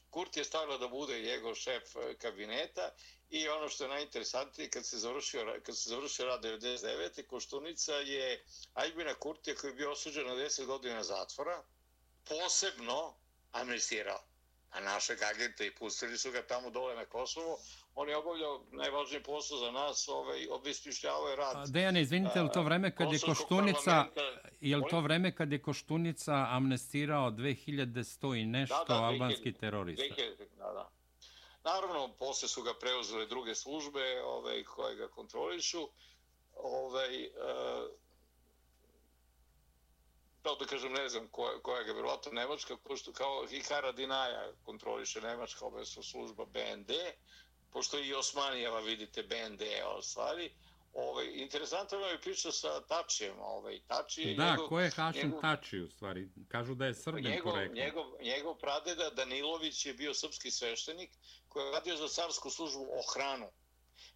Kurt je stavila da bude njegov šef eh, kabineta i ono što je najinteresantnije, kad se završio, kad se završio rad 99. Koštunica je Ajbina Kurtija koji je bio osuđen na 10 godina zatvora, posebno amnestirao. A našeg agenta i pustili su ga tamo dole na Kosovo, on je obavljao najvažniji posao za nas, ovaj, obismišljavao je rad. Dejane, izvinite, je li to vreme kad je Koštunica, je li to vreme kad je Koštunica amnestirao 2100 i nešto da, da, albanskih terorista? 2000, da, da. Naravno, posle su ga preuzele druge službe ovaj, koje ga kontrolišu. Ovaj, uh, da kažem, ne znam koja, koja ga vjerovatno Nemačka, pošto kao Hikara Dinaja kontroliše Nemačka objesna služba BND, pošto i Osmanijeva vidite BND o stvari. Ovaj, interesantno je priča sa Tačijem. Ovaj, Tači je da, njegov, ko je Hašim njegov, Tači u stvari? Kažu da je srbin njegov, porekla. Njegov, njegov pradeda Danilović je bio srpski sveštenik koji je radio za carsku službu ohranu.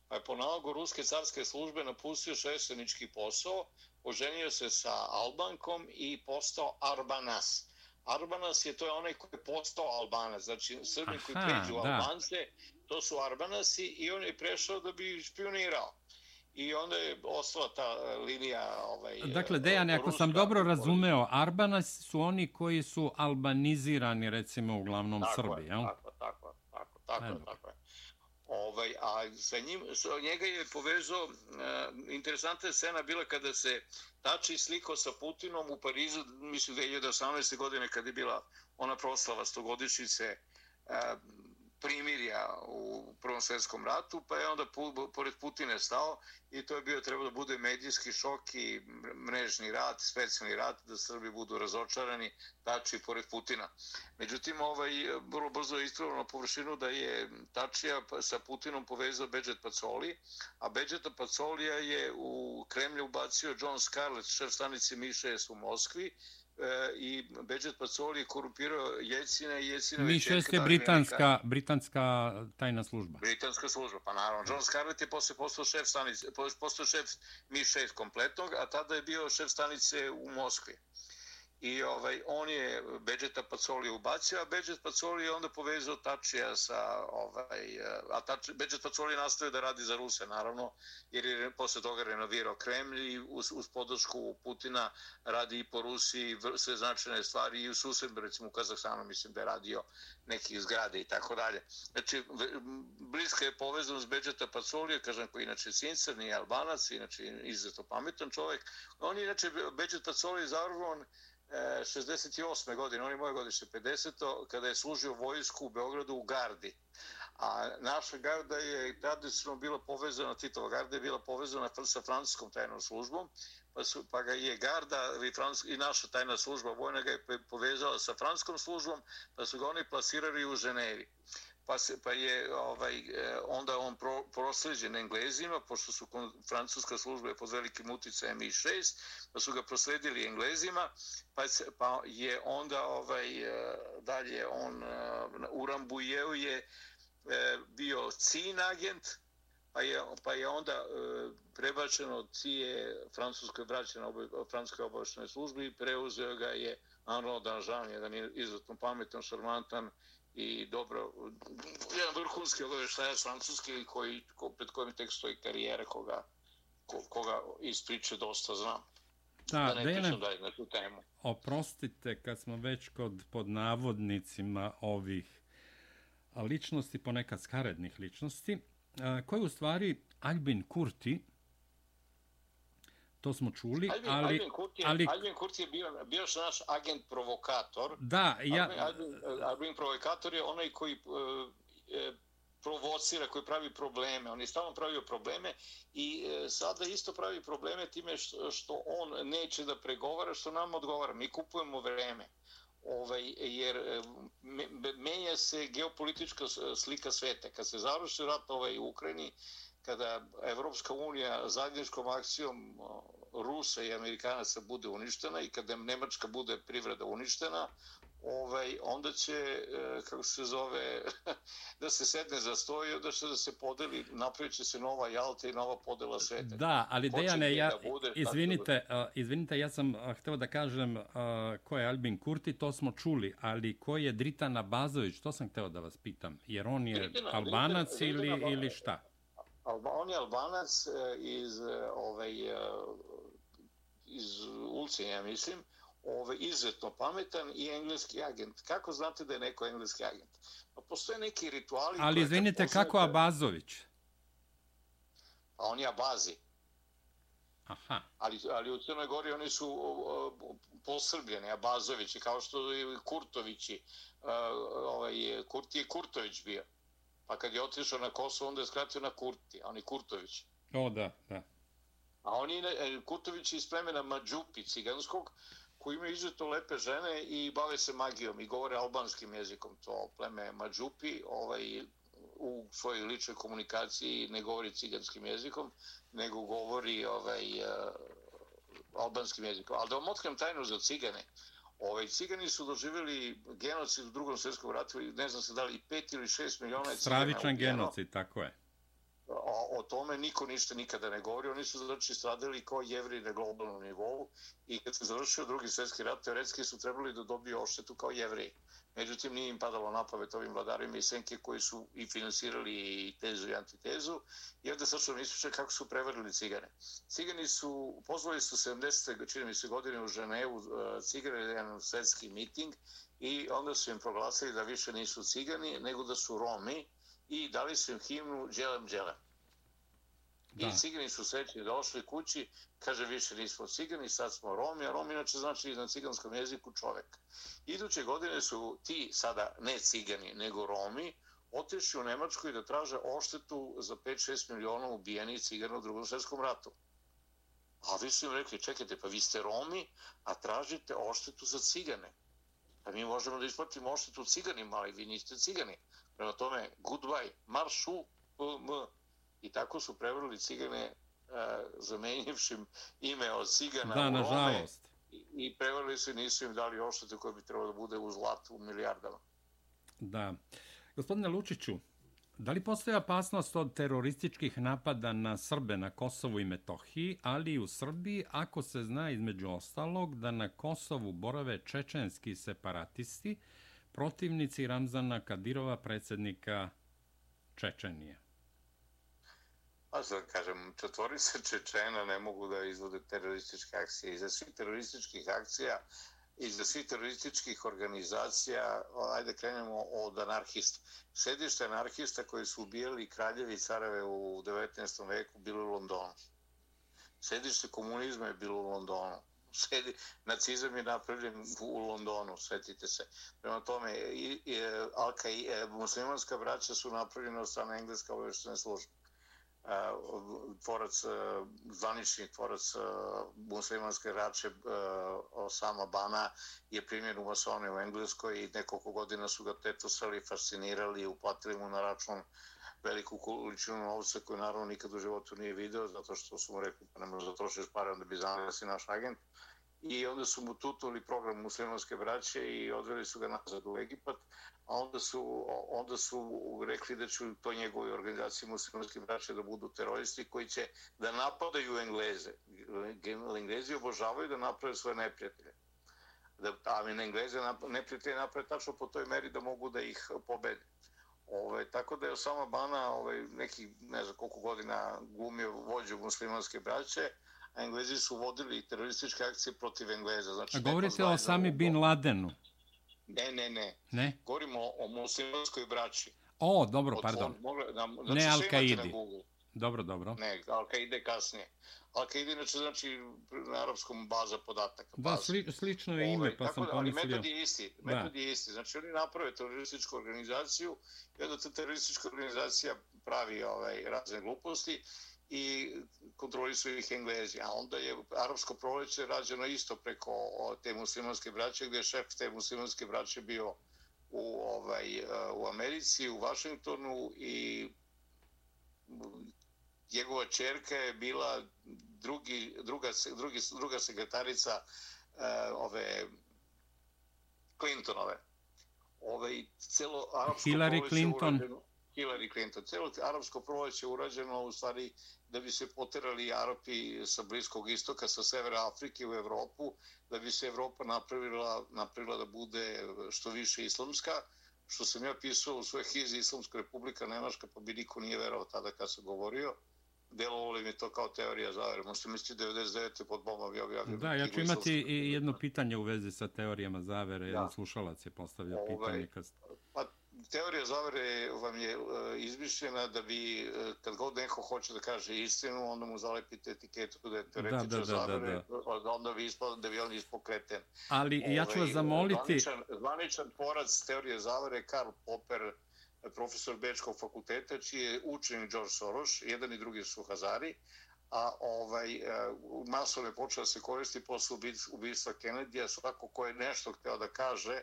Pa je po nalogu Ruske carske službe napustio sveštenički posao, oženio se sa Albankom i postao Arbanas. Arbanas je to je onaj koji je postao Albanac, znači Srbi koji pređu da. Albance, to su Arbanasi i on je prešao da bi špionirao. I onda je ostala ta linija... Ovaj, dakle, Dejane, ako sam dobro razumeo, Arbanas su oni koji su albanizirani, recimo, uglavnom tako Srbi, jel? Tako, tako, tako, tako, Ajde. tako je. Ovaj, a sa njim, sa njega je povezao, uh, interesantna je scena bila kada se Tači slikao sa Putinom u Parizu, mislim 2018. godine kada je bila ona proslava stogodišnjice uh, primirja u Prvom svjetskom ratu, pa je onda pored Putine stao i to je bio trebalo da bude medijski šok i mrežni rat, specijalni rat, da Srbi budu razočarani, tači pored Putina. Međutim, ovaj, vrlo brzo je ispravno na površinu da je Tačija pa, sa Putinom povezao Beđet Pacoli, a Beđeta Pacolija je u Kremlju ubacio John Scarlett, šef stanice Mi-6 u Moskvi, i Beđet Pacoli je korumpirao Jecina i Jecina Mi šest je britanska, britanska tajna služba. Britanska služba, pa naravno. John Scarlett je posle postao šef stanice, postao šef Mi šest kompletnog, a tada je bio šef stanice u Moskvi i ovaj on je Beđeta Pacoli ubacio, a Beđet Pacoli je onda povezao Tačija sa ovaj a Tač Beđet Pacoli nastavio da radi za Ruse naravno jer je posle toga renovirao Kremlj i uz, uz podršku Putina radi i po Rusiji sve značajne stvari i u susednom recimo u Kazahstanu mislim da je radio nekih zgrade i tako dalje. Znači bliska je povezanost Beđeta Pacolija, kažem koji inače Sincer, nije Albanac, inače izuzetno pametan čovjek. On je inače Beđet Pacoli zavrvovan E, 68. godine, on je moje godište 50. kada je služio vojsku u Beogradu u Gardi. A naša garda je tradicionalno bila povezana, Titova garda je bila povezana sa francuskom tajnom službom, pa, su, pa ga je garda i, Francuska, i naša tajna služba vojna ga je povezala sa francuskom službom, pa su ga oni plasirali u Ženevi pa, se, pa je ovaj, e, onda on pro, prosleđen Englezima, pošto su francuska služba je pod velikim uticajem i6, pa su ga prosledili Englezima, pa, se, pa je onda ovaj, e, dalje on e, u Rambujeu je bio CIN agent, pa je, pa je onda prebačen od CIE francuskoj vraćena oba, francuskoj obaveštene službi i preuzeo ga je Arnaud Danjean, jedan izuzetno pametan, šarmantan i dobro, jedan vrhunski obaveštajac francuski koji, ko, pred kojim tek stoji karijera koga, ko, koga iz priče dosta znam. Da, da ne pričam dalje na tu temu. Oprostite, kad smo već kod pod navodnicima ovih ličnosti, ponekad skarednih ličnosti, koji u stvari Albin Kurti, to smo čuli, Albin, ali... Albin Kurti je, ali... Albin Kurti je bio, bio naš agent provokator. Da, ja... Albin, Albin, Albin provokator je onaj koji uh, provocira, koji pravi probleme. On je stalno pravio probleme i uh, sada isto pravi probleme time što, što on neće da pregovara, što nam odgovara. Mi kupujemo vreme. Ovaj, jer menja se geopolitička slika sveta. Kad se završi rat ovaj, u Ukrajini, kada Evropska unija zajedničkom akcijom Rusa i Amerikanaca bude uništena i kada Nemačka bude privreda uništena, ovaj, onda će, e, kako se zove, (laughs) da se sedne za stoju, da će da se podeli, napravit će se nova Jalta i nova podela sveta. Da, ali Dejane, ja, da bude, izvinite, da... uh, izvinite, ja sam uh, hteo da kažem uh, ko je Albin Kurti, to smo čuli, ali ko je Dritana Bazović, to sam hteo da vas pitam, jer on je Dritana, Albanac Dritana, ili, Dritana, ili šta? Alba, on je Albanac iz, ovaj, iz Ulcinja, mislim, ovaj, izuzetno pametan i engleski agent. Kako znate da je neko engleski agent? Pa postoje neki rituali... Ali izvinite, kako Abazović? Pa on je Abazi. Aha. Ali, ali u Crnoj Gori oni su uh, posrbljeni, Abazovići, kao što i Kurtovići. Uh, ovaj, Kurti je Kurtović bio. Pa kad je otišao na Kosovo, onda je skratio na Kurti, a on je Kurtović. O, da, da. A oni, e, Kurtović iz plemena Mađupi, ciganskog, koji imaju izuzetno lepe žene i bave se magijom i govore albanskim jezikom, to pleme Mađupi, ovaj, u svojoj ličnoj komunikaciji ne govori ciganskim jezikom, nego govori ovaj, uh, albanskim jezikom. Ali da vam otkrijem tajnu za cigane, ovaj, cigani su doživjeli genocid u drugom svjetskom ratu, ne znam se da li 5 ili 6 miliona cigana. Stravičan genocid, tako je o, o tome niko ništa nikada ne govori. Oni su znači stradili kao jevri na globalnom nivou i kad se završio drugi svjetski rat, teoretski su trebali da dobiju oštetu kao jevri. Međutim, nije im padalo na pamet ovim vladarima i senke koji su i finansirali i tezu i antitezu. I onda sad što misliče kako su prevarili cigane. Cigani su, pozvali su 70. čini mi se godine u Ženevu e, cigane na jedan svjetski miting i onda su im proglasili da više nisu cigani, nego da su Romi i dali su im himnu Đelem Đelem. Da. I cigani su srećni došli kući, kaže više nismo cigani, sad smo Romi, a Romi inače znači na ciganskom jeziku čovek. Iduće godine su ti sada ne cigani, nego Romi, otišli u Nemačku i da traže oštetu za 5-6 miliona ubijenih cigana u drugom svjetskom ratu. A vi su im rekli, čekajte, pa vi ste Romi, a tražite oštetu za cigane. Pa mi možemo da isplatimo oštetu ciganima, ali vi niste cigani. Prema tome, goodbye, maršu, m, i tako su prevrli cigane uh, zamenjivšim ime od cigana da, u Rome i, i prevrli su i nisu im dali oštete koje bi trebalo da bude u zlatu u milijardama. Da. Gospodine Lučiću, da li postoje opasnost od terorističkih napada na Srbe na Kosovu i Metohiji, ali i u Srbiji, ako se zna između ostalog da na Kosovu borave čečenski separatisti, protivnici Ramzana Kadirova, predsjednika Čečenije? Pa sad kažem, četvorica Čečena ne mogu da izvode terorističke akcije. Iza svih terorističkih akcija, iza svih terorističkih organizacija, ajde krenemo od anarhista. Sedište anarhista koji su ubijali kraljevi i careve u 19. veku bilo u Londonu. Sedište komunizma je bilo u Londonu. Sedi, nacizam je napravljen u Londonu, svetite se. Prema tome, i, i, Alka i e, muslimanska braća su napravljena od strane engleska obještene službe Eh, tvorac, eh, zvanični tvorac eh, muslimanske rače Osama Bana je primjen u masone u Engleskoj i nekoliko godina su ga tetosali, fascinirali i uplatili mu na račun veliku količinu novca koju naravno nikad u životu nije video zato što su mu rekli pa ne možeš da trošiš pare onda bi znali da si naš agent i onda su mu tutuli program muslimanske braće i odveli su ga nazad u Egipat, a onda su, onda su rekli da će to njegove organizacije muslimanske braće da budu teroristi koji će da napadaju Engleze. Englezi obožavaju da naprave svoje neprijatelje. Da, a na Engleze neprijatelje naprave tačno po toj meri da mogu da ih pobede. Ove, tako da je Osama Bana ove, neki, ne znam koliko godina glumio vođu muslimanske braće, Englezi su vodili terorističke akcije protiv Engleza. Znači, a govorite o sami Bin Ladenu? Ne, ne, ne. Ne? Govorimo o muslimanskoj braći. O, dobro, pardon. Znači, ne Al-Qaidi. Dobro, dobro. Ne, Al-Qaidi kasnije. Al-Qaidi inače znači na arapskom baza podataka. Baza. Da, sli, slično je ime, Ove, pa sam pomislio. Ali metod je isti. Metod je isti. Znači oni naprave terorističku organizaciju i onda ta teroristička organizacija pravi ovaj, razne gluposti i kontroli su ih Englezi. A onda je arapsko proleće rađeno isto preko te muslimanske braće, gdje je šef te muslimanske braće bio u, ovaj, e, u Americi, u Vašingtonu i njegova čerka je bila drugi, druga, drugi, druga sekretarica uh, ove Clintonove. Ove, celo arapsko Hillary Clinton. Urađeno, Hillary Clinton. Celo arapsko proleće urađeno u stvari da bi se poterali Arapi sa Bliskog istoka, sa severa Afrike u Evropu, da bi se Evropa napravila, napravila da bude što više islamska, što sam ja pisao u svojoj hizi Islamska republika Nemačka, pa bi niko nije verao tada kad sam govorio. Delovali mi to kao teorija zavere. Možete misliti 99. pod bombom ja objavio. Da, ja ću imati i jedno pitanje u vezi sa teorijama zavere. Da. Jedan slušalac je postavio ovaj, pitanje. Kad... Teorija zavere vam je uh, izmišljena da bi, uh, kad god neko hoće da kaže istinu, onda mu zalepite etiketu da je teoretičar da, da, zavere, da, da, da. onda bi ispao da bi on ispokreten. Ali Ove, ja ću vas ovaj, zamoliti... Zvaničan, zvaničan porac teorije zavere Karl Popper, profesor Bečkog fakulteta, čiji je učenik George Soros, jedan i drugi su Hazari, a ovaj, uh, masovno je počeo da se koristi posle ubistva Kennedy-a, svako ko je nešto hteo da kaže,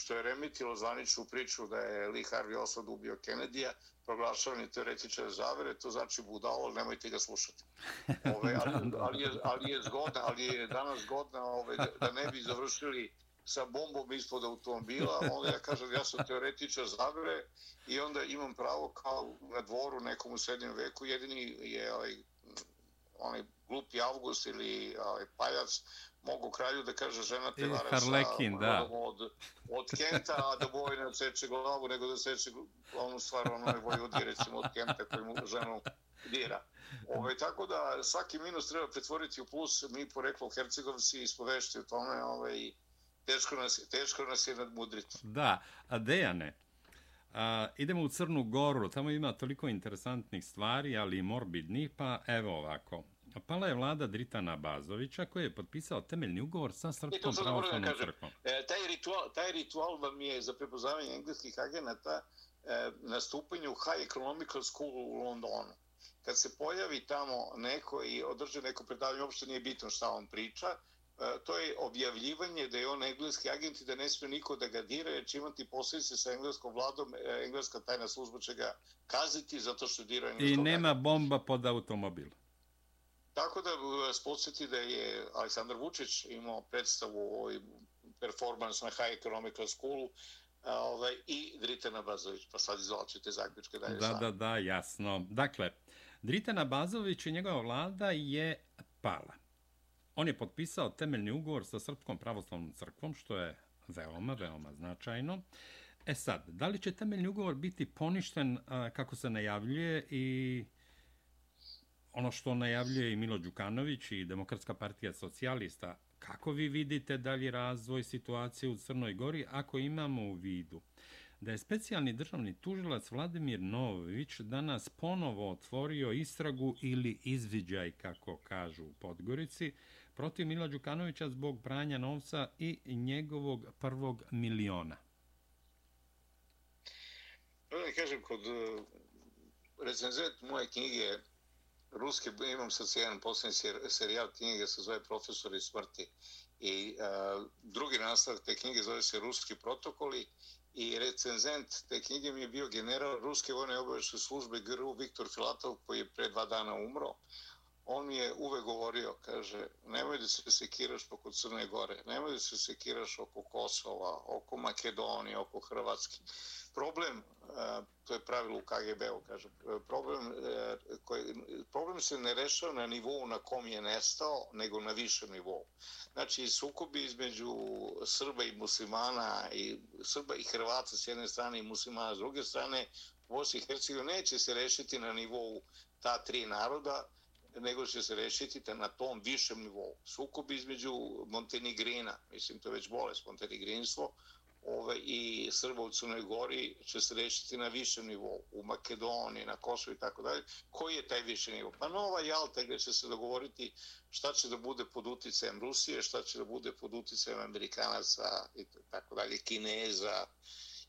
što je remitilo zvaničnu priču da je Lee Harvey Oswald ubio Kennedy-a, proglašavanje teoretične zavere, to znači budalo, nemojte ga slušati. (laughs) Ove, ali, ali, je, ali je zgodna, ali je danas zgodna ove, da ne bi završili sa bombom ispod automobila, onda ja kažem ja sam teoretičar zavere i onda imam pravo kao na dvoru nekom u srednjem veku, jedini je ovaj, onaj glupi August ili ovaj, pajac mogu kralju da kaže žena te vara Harlekin, sa, da. od, od Kenta, a da boj ne seče glavu, nego da seče glavnu stvar ono je vojudi, recimo od Kenta koji mu ženu dira. Ove, ovaj, tako da svaki minus treba pretvoriti u plus, mi poreklo Hercegovci ispovešti o tome, ovaj, teško, nas, teško nas je nadmudriti. Da, a Dejane, a, idemo u Crnu Goru, tamo ima toliko interesantnih stvari, ali i morbidnih, pa evo ovako. Pala je vlada Dritana Bazovića koji je potpisao temeljni ugovor sa Srpskom pravoslavnom crkvom. E, taj, ritual, taj ritual vam je za prepoznavanje engleskih agenata e, na stupanju High Economical School u Londonu. Kad se pojavi tamo neko i održe neko predavanje, uopšte nije bitno šta on priča, e, to je objavljivanje da je on engleski agent i da ne smije niko da ga dira, jer će imati posljedice sa engleskom vladom, e, engleska tajna služba će ga kaziti zato što dira engleskog I nema agenta. bomba pod automobilom. Tako da vas podsjeti da je Aleksandar Vučić imao predstavu o ovoj performans na High Economical Schoolu ovaj, i Dritana Bazović, pa sad izvlačite zaključke da Da, da, da, jasno. Dakle, Dritana Bazović i njegova vlada je pala. On je potpisao temeljni ugovor sa Srpskom pravoslavnom crkvom, što je veoma, veoma značajno. E sad, da li će temeljni ugovor biti poništen kako se najavljuje i ono što najavljuje i Milo Đukanović i Demokratska partija socijalista, kako vi vidite dalji razvoj situacije u Crnoj Gori ako imamo u vidu da je specijalni državni tužilac Vladimir Novović danas ponovo otvorio istragu ili izviđaj, kako kažu u Podgorici, protiv Mila Đukanovića zbog pranja novca i njegovog prvog miliona? Da kažem, kod eh, recenzent moje knjige ruski, imam sad jedan posljednji serijal knjige se zove Profesori smrti i uh, drugi nastavak te knjige zove se Ruski protokoli i recenzent te knjige mi je bio general Ruske vojne obavešće službe GRU Viktor Filatov koji je pre dva dana umro. On mi je uvek govorio, kaže, nemoj da se sekiraš oko Crne Gore, nemoj da se sekiraš oko Kosova, oko Makedonije, oko Hrvatske problem, e, to je pravilo u KGB-u, kaže, e, problem, e, koji, problem se ne rešava na nivou na kom je nestao, nego na višem nivou. Znači, sukobi između Srba i muslimana, i Srba i Hrvata s jedne strane i muslimana s druge strane, u Bosni i Hercegovini neće se rešiti na nivou ta tri naroda, nego će se rešiti na tom višem nivou. Sukob između Montenegrina, mislim, to je već bolest, Montenegrinstvo, ove, i Srba u Crnoj Gori će se rešiti na višem nivou, u Makedoniji, na Kosovo i tako dalje. Koji je taj više nivo? Pa nova Jalta gdje će se dogovoriti šta će da bude pod uticajem Rusije, šta će da bude pod uticajem Amerikanaca i tako dalje, Kineza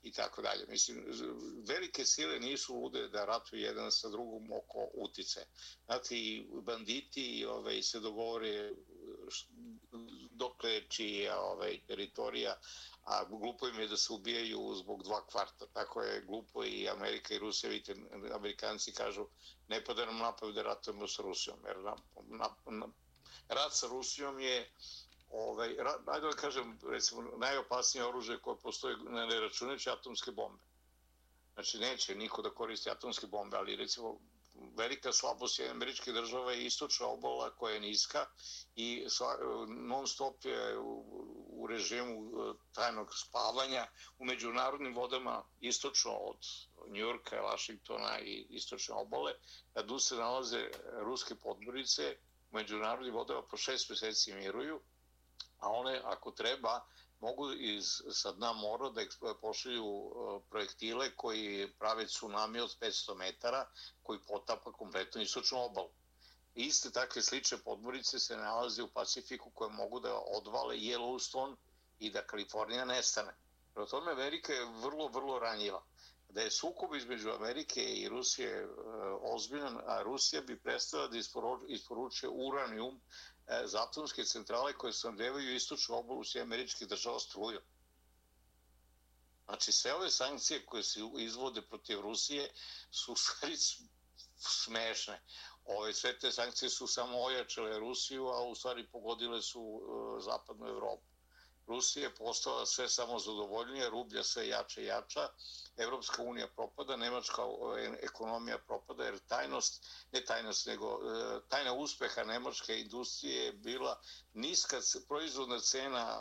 i tako dalje. Mislim, velike sile nisu lude da ratuju jedan sa drugom oko utice. Znate, i banditi ovaj, se dogovore e, dokle čija ovaj, teritorija, a glupo im je da se ubijaju zbog dva kvarta. Tako je glupo i Amerika i Rusija, vidite, Amerikanci kažu ne pa da nam napaju da ratujemo sa Rusijom, jer na, na, na, rat sa Rusijom je ovaj, ajde da kažem, recimo, najopasnije oružje koje postoji na neračunajući atomske bombe. Znači, neće niko da koristi atomske bombe, ali recimo, velika slabost je američke države je istočna obala koja je niska i non stop je u režimu e, tajnog spavanja u međunarodnim vodama istočno od Njurka, Vašingtona i istočne obale, kad se nalaze ruske podmorice u međunarodnim vodama po šest meseci miruju, a one ako treba mogu iz sa dna mora da pošalju e, projektile koji prave tsunami od 500 metara koji potapa kompletno istočnu obalu. Iste takve slične podmorice se nalaze u Pacifiku koje mogu da odvale Yellowstone i da Kalifornija nestane. Pro tome Amerika je vrlo, vrlo ranjiva. Da je sukob između Amerike i Rusije e, ozbiljan, a Rusija bi prestala da isporučuje uranijum e, za atomske centrale koje se nadevaju istočnu obalu sve američkih država struju. Znači, sve ove sankcije koje se izvode protiv Rusije su stvari smešne. Ove, sve te sankcije su samo ojačale Rusiju, a u stvari pogodile su e, zapadnu Evropu. Rusija je postala sve samo zadovoljnije, rublja sve jače i jača, Evropska unija propada, Nemačka ekonomija propada, jer tajnost, ne tajnost, nego e, tajna uspeha Nemačke industrije je bila niska proizvodna cena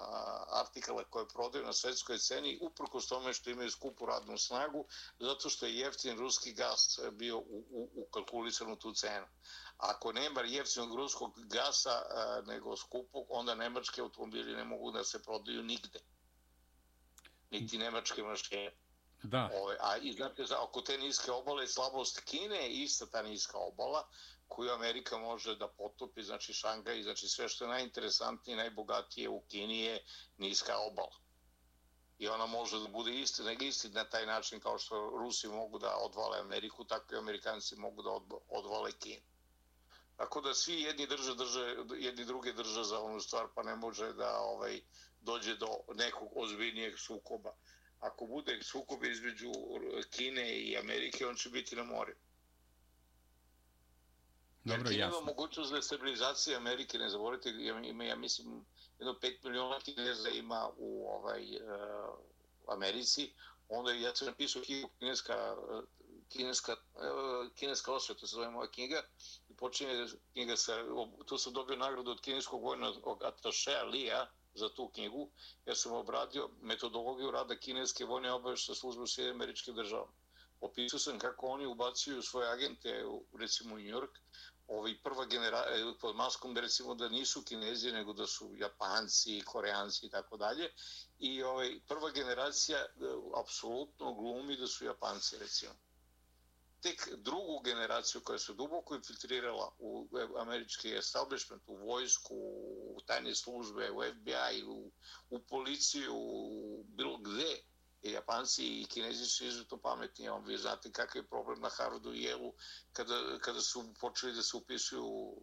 artikala koje prodaju na svetskoj ceni, uprko s tome što imaju skupu radnu snagu, zato što je jeftin ruski gas bio ukalkulisan u tu cenu. Ako nema jeftinog ruskog gasa nego skupog, onda nemački automobili ne mogu da se prodaju nigde. Niti nemačke mašine. Da. Ove, a i znate, oko te niske obale slabost Kine je ista ta niska obala koju Amerika može da potopi, znači Šangaj, znači sve što je najinteresantnije, najbogatije u Kini je niska obala. I ona može da bude isti, nego isti na taj način kao što Rusi mogu da odvale Ameriku, tako i Amerikanci mogu da odvale Kinu. Tako da svi jedni drže, drže, jedni druge drže za onu stvar, pa ne može da ovaj dođe do nekog ozbiljnijeg sukoba. Ako bude sukob između Kine i Amerike, on će biti na more. Dobro, Jer jasno. Ima mogućnost destabilizacije Amerike, ne zaboravite, ima, ja mislim, jedno 5 miliona kineza ima u ovaj, uh, Americi, onda ja sam napisao kineska, kineska, uh, kineska osveta, se zove moja knjiga, počinje knjiga sa, tu sam dobio nagradu od kineskog vojnog atašeja Lija, za tu knjigu, ja sam obradio metodologiju rada kineske vojne obavešte službe u Sjede američke države. Opisao sam kako oni ubacuju svoje agente, recimo u New York, ovaj prva generacija, e, pod maskom da recimo da nisu kinezi, nego da su japanci, koreanci i tako dalje. I ovaj, prva generacija e, apsolutno glumi da su japanci, recimo tek drugu generaciju koja se duboko infiltrirala u američki establishment, u vojsku, u tajne službe, u FBI, u, u policiju, u bilo gde, i Japanci i Kinezi su izuzetno pametni. On, vi znate kakav je problem na Harvardu i Jelu kada, kada su počeli da se upisuju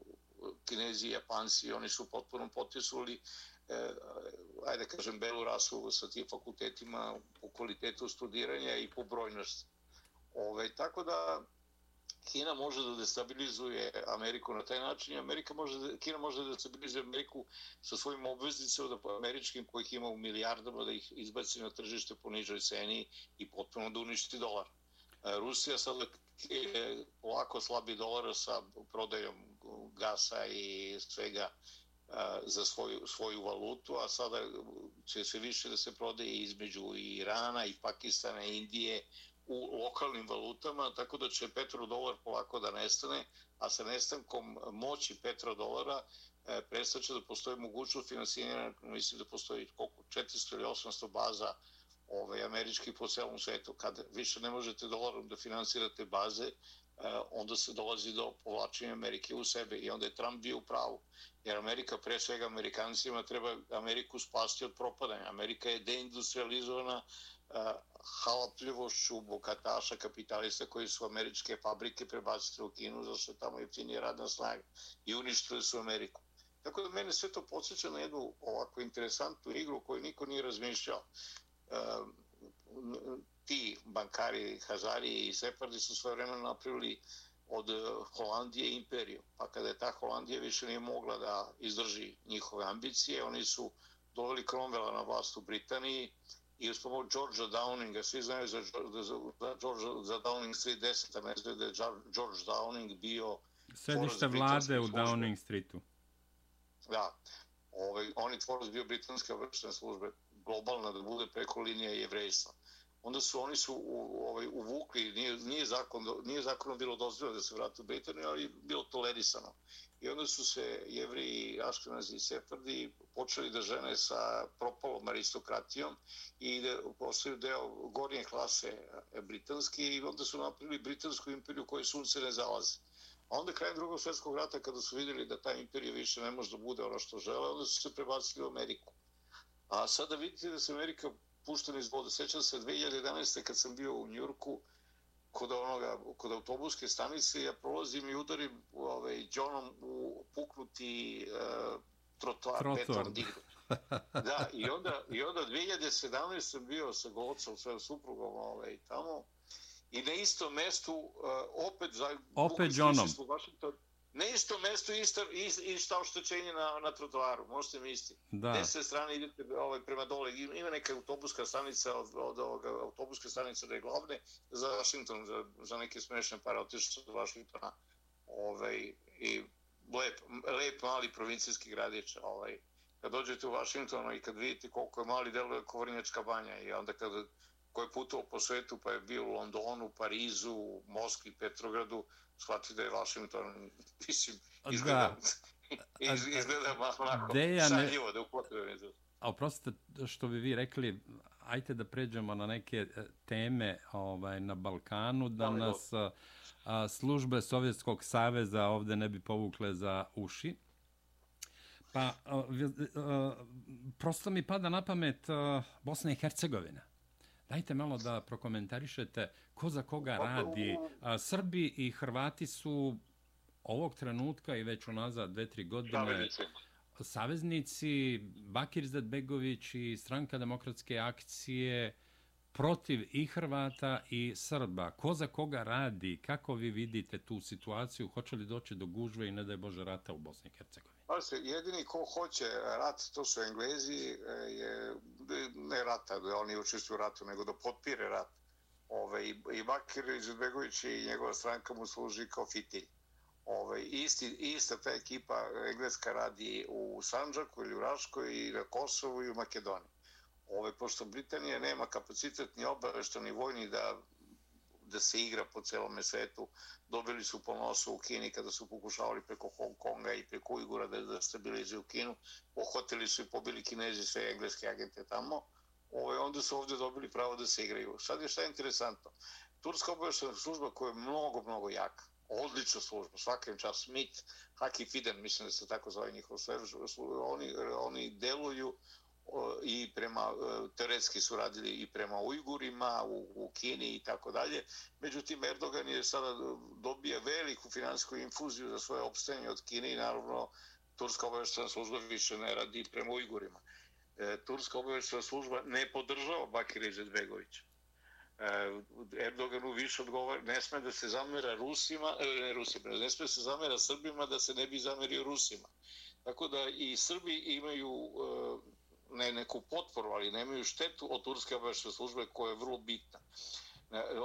Kinezi i Japanci, oni su potpuno potisuli eh, ajde kažem, belu rasu sa tim fakultetima po kvalitetu studiranja i po brojnosti. Ove, tako da Kina može da destabilizuje Ameriku na taj način i Amerika može da, Kina može da destabilizuje Ameriku sa svojim obveznicama da po američkim kojih ima u milijardama da ih izbaci na tržište po nižoj ceni i potpuno da uništi dolar. E, Rusija sada je polako slabi dolara sa prodajom gasa i svega e, za svoju, svoju valutu, a sada će se više da se prodaje između Irana i Pakistana i Indije u lokalnim valutama, tako da će petrodolar polako da nestane, a sa nestankom moći petrodolara e, prestaće da postoji mogućnost finansiranja, mislim da postoji koliko, 400 ili 800 baza ovaj, američkih po celom svetu. Kad više ne možete dolarom da finansirate baze, e, onda se dolazi do povlačenja Amerike u sebe i onda je Trump bio u pravu. Jer Amerika, pre svega Amerikancima, treba Ameriku spasti od propadanja. Amerika je deindustrializovana, e, halapljivošću bogataša kapitalista koji su američke fabrike prebacili u Kinu za što tamo jeftinije radna snaga i uništili su Ameriku. Tako da mene sve to podsjeća na jednu ovako interesantnu igru koju niko nije razmišljao. E, ti bankari, Hazari i Separdi su svoje vremena napravili od Holandije imperiju. Pa kada je ta Holandija više nije mogla da izdrži njihove ambicije, oni su doveli Cromwella na vlast u Britaniji i uz pomoć Georgea Downinga, svi znaju za, za, za, George, za Downing Street 10, a ne znaju da je George Downing bio Sedište vlade u Downing Streetu. Da. Ovaj, on je tvorac bio britanske obrčne službe, globalna da bude preko linije jevrejstva. Onda su oni su u, ovaj, uvukli, nije, nije, zakon, nije zakonom bilo dozvoljeno da se vrate u Britaniju, ali bilo tolerisano. I onda su se jevri, aškenazi i sefardi počeli da žene sa propalom aristokratijom i da postaju deo gornje klase britanske i onda su napravili britansku imperiju koje sunce ne zalaze. A onda krajem drugog svjetskog rata, kada su vidjeli da ta imperija više ne može da bude ono što žele, onda su se prebacili u Ameriku. A sada vidite da se Amerika puštena iz vode. Sećam se 2011. kad sam bio u Njurku, kod onoga kod autobuske stanice ja prolazim i udarim ovaj džonom u puknuti uh, trotoar, trotoar. dignu. da, i onda, i onda 2017. sam bio sa Golcom, svojom suprugom ovaj, tamo i na istom mestu uh, opet za opet džonom na istom mestu isto i šta oštećenje na na trotoaru možete misliti. Da. Desne strane idete ovaj prema dole ima neka autobuska stanica od od ovog autobuske stanice da je glavne za Washington za, za neke smešne pare otišli do Washingtona ovaj i lep lep mali provincijski gradić ovaj. Kad dođete u Washington i kad vidite koliko je mali delo Kovrnjačka banja i onda kad ko je putovao po svetu, pa je bio u Londonu, Parizu, Moskvi, Petrogradu, shvatite da je Washington, mislim, izgleda, (laughs) iz, izgleda malo onako šaljivo da upotrebuje. A oprostite što bi vi rekli, ajte da pređemo na neke e, teme ovaj na Balkanu, da Ali, nas a, službe Sovjetskog saveza ovde ne bi povukle za uši. Pa, a, a, prosto mi pada na pamet a, Bosna i Hercegovina. Dajte malo da prokomentarišete ko za koga radi. A, Srbi i Hrvati su ovog trenutka i već unazad dve, tri godine saveznici. saveznici Bakir Zadbegović i stranka demokratske akcije protiv i Hrvata i Srba. Ko za koga radi? Kako vi vidite tu situaciju? Hoće li doći do gužve i ne da je Bože rata u Bosni i Hercegovini? Pa se, jedini ko hoće rat, to su Englezi, e, je, ne rata, da oni učestvuju u ratu, nego da potpire rat. Ove, I, i Bakir Izetbegović i njegova stranka mu služi kao fitilj. Ove, isti, ista ta ekipa engleska radi u Sanđaku ili u Raškoj i na Kosovu i u Makedoniji. Ove, pošto Britanija nema kapacitet ni obavešta ni vojni da da se igra po celom svetu. Dobili su po nosu u Kini kada su pokušavali preko Hong Konga i preko Ujgura da, da stabilizuju Kinu. Pohotili su i pobili kinezi sve engleske agente tamo. Ove, onda su ovdje dobili pravo da se igraju. Sad je šta je interesantno. Turska obavešena služba koja je mnogo, mnogo jaka. Odlična služba, svakim čas. Smith, Haki Fiden, mislim da se tako zove njihov služba, oni, oni deluju i prema e, teretski su radili i prema Ujgurima u, u Kini i tako dalje. Međutim, Erdogan je sada dobio veliku finansijsku infuziju za svoje opstajanje od Kine i naravno Turska obaveštena služba više ne radi prema Ujgurima. E, Turska obaveštena služba ne podržava Bakir Izetbegovića. E, Erdoganu više odgovara, ne sme da se zamera Rusima, e, ne Rusima, ne sme da se zamera Srbima da se ne bi zamerio Rusima. Tako da i Srbi imaju ne neku potporu, ali nemaju štetu od turske obavešće službe koja je vrlo bitna.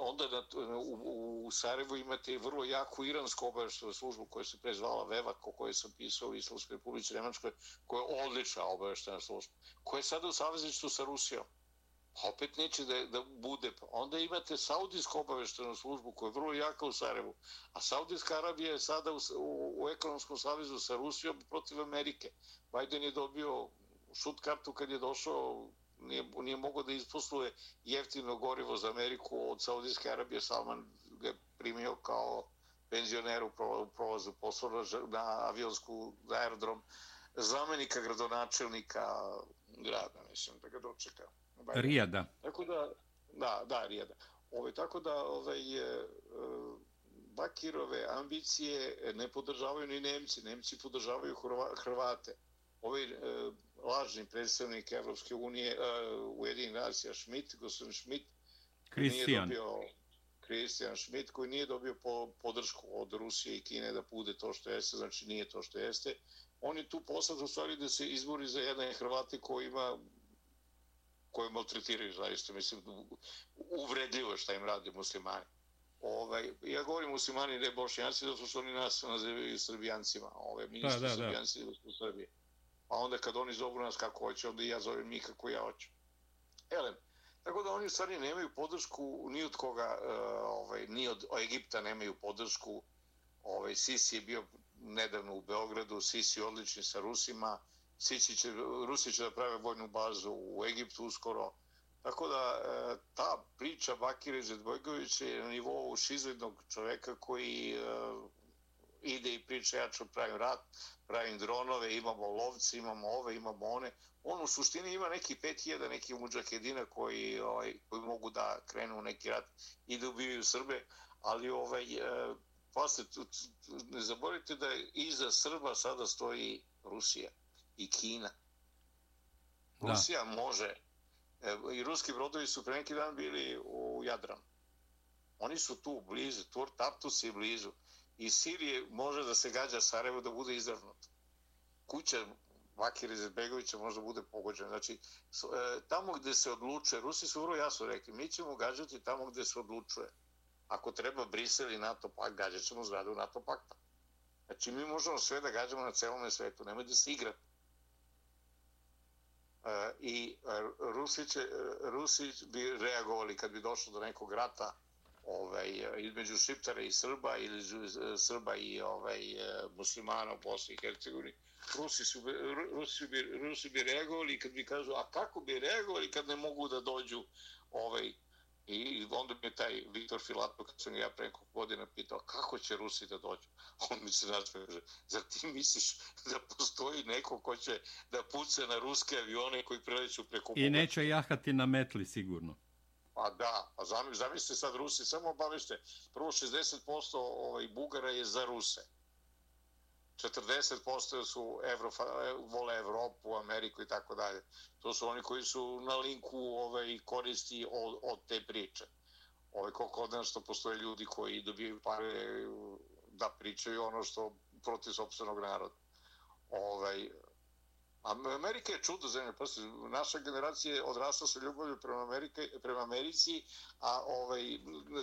Onda da, u, u Sarajevu imate vrlo jaku iransku obaveštenu službu koja se prezvala Vevak, o kojoj sam pisao u Islamskoj republici Nemačkoj, koja je odlična obaveštena služba, koja je sada u savezništvu sa Rusijom. Pa opet neće da, da bude. Pa onda imate Saudijsku obaveštenu službu koja je vrlo jaka u Sarajevu. A Saudijska Arabija je sada u, u, u ekonomskom savezu sa Rusijom protiv Amerike. Biden je dobio šut kartu kad je došao nije, nije mogao da isposluje jeftino gorivo za Ameriku od Saudijske Arabije Salman ga je primio kao penzioner u prolazu poslova na avionsku na aerodrom zamenika gradonačelnika grada, mislim, da ga dočeka. Rijada. Tako da, da, da, Rijada. Ove, tako da, ovaj, je, Bakirove ambicije ne podržavaju ni Nemci. Nemci podržavaju Hrvate. Ovi e, lažni predstavnik Evropske unije, e, Ujedinjeg nacija Schmidt, gospodin Schmidt, Kristijan. Kristijan Schmidt, koji nije dobio po, podršku od Rusije i Kine da bude to što jeste, znači nije to što jeste. On je tu poslat u stvari da se izbori za jedan Hrvati koji ima koje maltretiraju zaista, mislim, uvredljivo šta im radi muslimani. Ovaj, ja govorim muslimani, ne bošnjaci, zato što oni nas nazivaju srbijancima. Ove, mi nismo srbijanci, da smo Srbije. Pa onda kad oni zovu nas kako hoće, onda ja zovem mi kako ja hoću. Elem, tako da oni u stvari nemaju podršku ni od koga, uh, ovaj, ni od Egipta nemaju podršku. Ovaj, Sisi je bio nedavno u Beogradu, Sisi je odlični sa Rusima, Sisi će, Rusi će da prave vojnu bazu u Egiptu uskoro. Tako da e, ta priča Bakire Zedbojgovića je na nivou šizlednog čoveka koji e, ide i priča ja ću pravim rat, pravim dronove, imamo lovci, imamo ove, imamo one. On u suštini ima neki 5000 neki muđakedina koji, ovaj, koji mogu da krenu u neki rat i da ubijaju Srbe, ali ovaj, e, posle, ne zaboravite da iza Srba sada stoji Rusija i Kina. Da. Rusija može, i ruski brodovi su pre neki dan bili u Jadranu. Oni su tu blizu, Tur, Tartus je blizu. I Sirije može da se gađa Sarajevo da bude izravnut. Kuća Vakir Izetbegovića možda bude pogođena. Znači, e, tamo gde se odlučuje, Rusi su vrlo jasno rekli, mi ćemo gađati tamo gde se odlučuje. Ako treba Brisel i NATO pakt, gađat ćemo zgradu NATO pakta. Znači, mi možemo sve da gađamo na celom svetu, nemoj da se igrati. E, i e, Rusi, će, e, Rusi bi reagovali kad bi došlo do nekog rata ovaj, između Šiptara i Srba ili Srba i ovaj, muslimana u Bosni i Hercegovini. Rusi, su, Rusi, bi, Rusi bi reagovali kad bi kažu, a kako bi reagovali kad ne mogu da dođu ovaj, I onda mi je taj Viktor Filatov, kad sam ja pre nekog godina pitao, kako će Rusi da dođu? (laughs) On mi se nasme, kaže, zar ti misliš da postoji neko ko će da puce na ruske avione koji preleću preko Bugarske? I neće jahati na metli, sigurno. Pa da, pa zamislite sad Rusi, samo obavište, prvo 60% ovaj, Bugara je za Ruse. 40% su Evro, vole Evropu, Ameriku i tako dalje. To su oni koji su na linku ovaj, koristi od, od te priče. Ovaj, koliko od nas što postoje ljudi koji dobijaju pare da pričaju ono što protiv sobstvenog naroda. Ovaj, Amerika je čudo zemlja, pa naša generacija je odrasla sa ljubavlju prema, Amerike, prema Americi, a ovaj,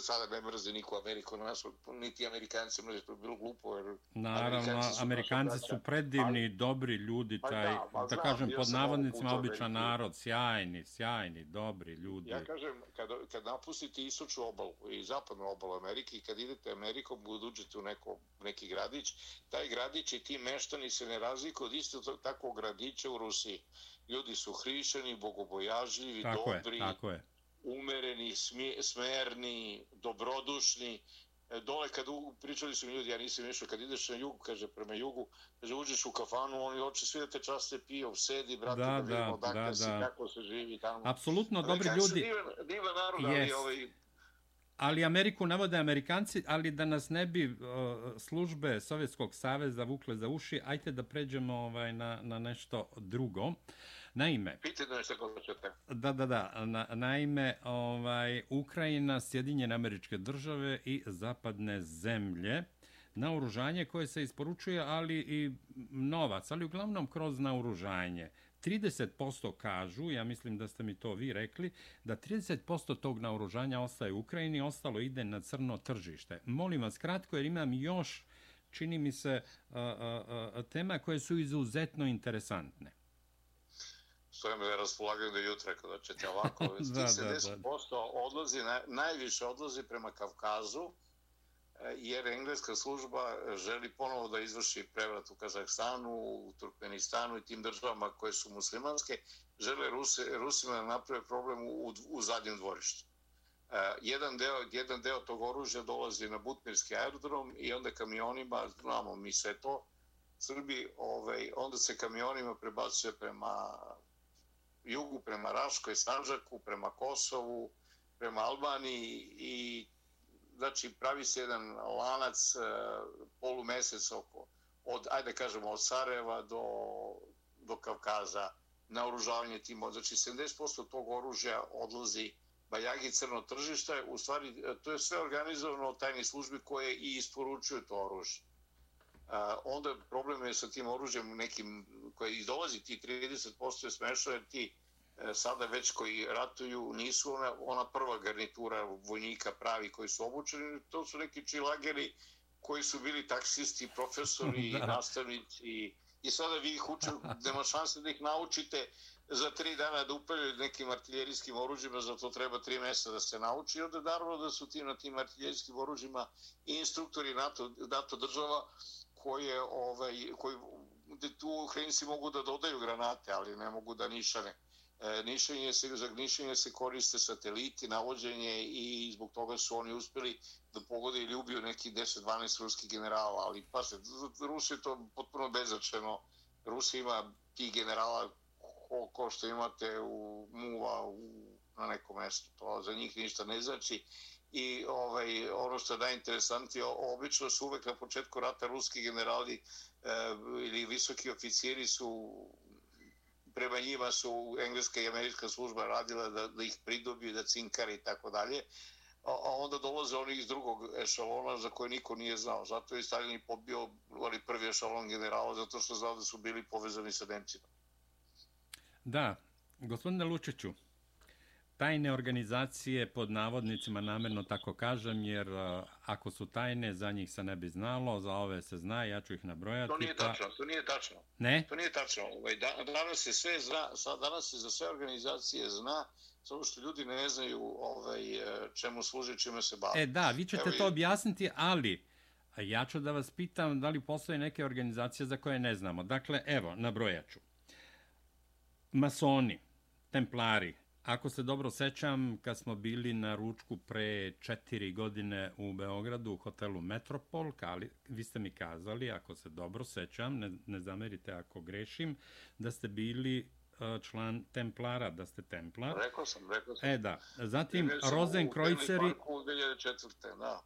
sada ne mrze niko Ameriku, na nas, niti Amerikanci mrze, to je bilo glupo. Jer Naravno, Amerikanci su, Amerikanci su predivni, ali, dobri ljudi, pa taj, da, pa, da znam, kažem, pod navodnicima običan narod, sjajni, sjajni, dobri ljudi. Ja kažem, kad, kad napustite istočnu obalu i zapadnu obalu Amerike i kad idete Amerikom, uđete u neko, neki gradić, taj gradić i ti meštani se ne razliku od isto takvog gradića biće u Rusiji. Ljudi su hrišćani, bogobojažljivi, tako dobri, je, tako je. umereni, smerni, dobrodušni. E, dole kad u, pričali su mi ljudi, ja nisam išao, kad ideš na jugu, kaže, prema jugu, kaže, uđeš u kafanu, oni hoće svi da te časte pio, sedi, brate, da, da vidimo, da, dakle, da, si, da. kako se živi tamo. Apsolutno, dobri ljudi. Divan, divan narod, yes. ali ovaj, ali Ameriku navode Amerikanci, ali da nas ne bi uh, službe Sovjetskog saveza vukle za uši, ajte da pređemo ovaj, na, na nešto drugo. Naime, da, da, da, na, naime, ovaj, Ukrajina, Sjedinjene američke države i zapadne zemlje, naoružanje koje se isporučuje, ali i novac, ali uglavnom kroz naoružanje. 30% kažu, ja mislim da ste mi to vi rekli, da 30% tog naoružanja ostaje u Ukrajini, ostalo ide na crno tržište. Molim vas kratko, jer imam još, čini mi se, a, a, a, tema koje su izuzetno interesantne. Stojim da raspolagam do jutra kada ćete ovako. (laughs) da, da, da. 10% odlazi, najviše odlazi prema Kavkazu, jer engleska služba želi ponovo da izvrši prevrat u Kazahstanu, u Turkmenistanu i tim državama koje su muslimanske, žele Ruse, Rusima da naprave problem u, u zadnjem dvorištu. Uh, jedan, deo, jedan deo tog oružja dolazi na Butmirski aerodrom i onda kamionima, znamo mi sve to, Srbi, ovaj, onda se kamionima prebacuje prema jugu, prema Raškoj, Sanžaku, prema Kosovu, prema Albaniji i znači pravi se jedan lanac polu polumesec oko od ajde kažemo od Sarajeva do do Kavkaza na oružavanje tim znači 70% tog oružja odlazi Bajagi crno tržište, u stvari e, to je sve organizovano od tajnih službi koje i isporučuju to oružje. E, onda problem je sa tim oružjem nekim koji dolazi ti 30% je smešao jer ti sada već koji ratuju nisu ona, ona prva garnitura vojnika pravi koji su obučeni, to su neki čilageri koji su bili taksisti, profesori, (laughs) nastavnici i, i sada vi ih uču, nema šanse da ih naučite za tri dana da upeljaju nekim artiljerijskim oružjima, za to treba tri mjeseca da se nauči. I onda naravno da su ti na tim artiljerijskim oružjima i instruktori NATO, NATO država koje, ovaj, koji, gde tu Ukrajinci mogu da dodaju granate, ali ne mogu da nišane. E, nišanje se, za nišanje se koriste sateliti, navođenje i zbog toga su oni uspjeli da pogode ili ubiju neki 10-12 ruskih generala, ali pa se, Rusi je to potpuno bezačeno. Rusi ima ti generala ko, ko što imate u Muva u, na nekom mjestu. To za njih ništa ne znači. I ovaj, ono što je najinteresantnije, obično su uvek na početku rata ruski generali e, ili visoki oficiri su prema njima su engleska i američka služba radila da, da ih pridobiju, da cinkari i tako dalje. A, onda dolaze oni iz drugog ešalona za koje niko nije znao. Zato je Stalin i pobio ali prvi ešalon generala, zato što znao da su bili povezani sa Nemcima. Da, gospodine Lučiću, tajne organizacije pod navodnicima namjerno tako kažem, jer uh, ako su tajne, za njih se ne bi znalo, za ove se zna, ja ću ih nabrojati. To nije pa... tačno, to nije tačno. Ne? To nije tačno. Ovaj, danas se sve zna, danas se za sve organizacije zna, samo što ljudi ne znaju ovaj, čemu služi, čime se bavi. E da, vi ćete Evo, to objasniti, ali ja ću da vas pitam da li postoje neke organizacije za koje ne znamo. Dakle, evo, nabrojaću masoni, templari. Ako se dobro sećam, kad smo bili na ručku pre četiri godine u Beogradu u hotelu Metropol, kali, vi ste mi kazali, ako se dobro sećam, ne, ne zamerite ako grešim, da ste bili uh, član Templara, da ste Templar. Rekao sam, rekao sam. E da, zatim Rosenkreutzeri... U Parku 2004. da.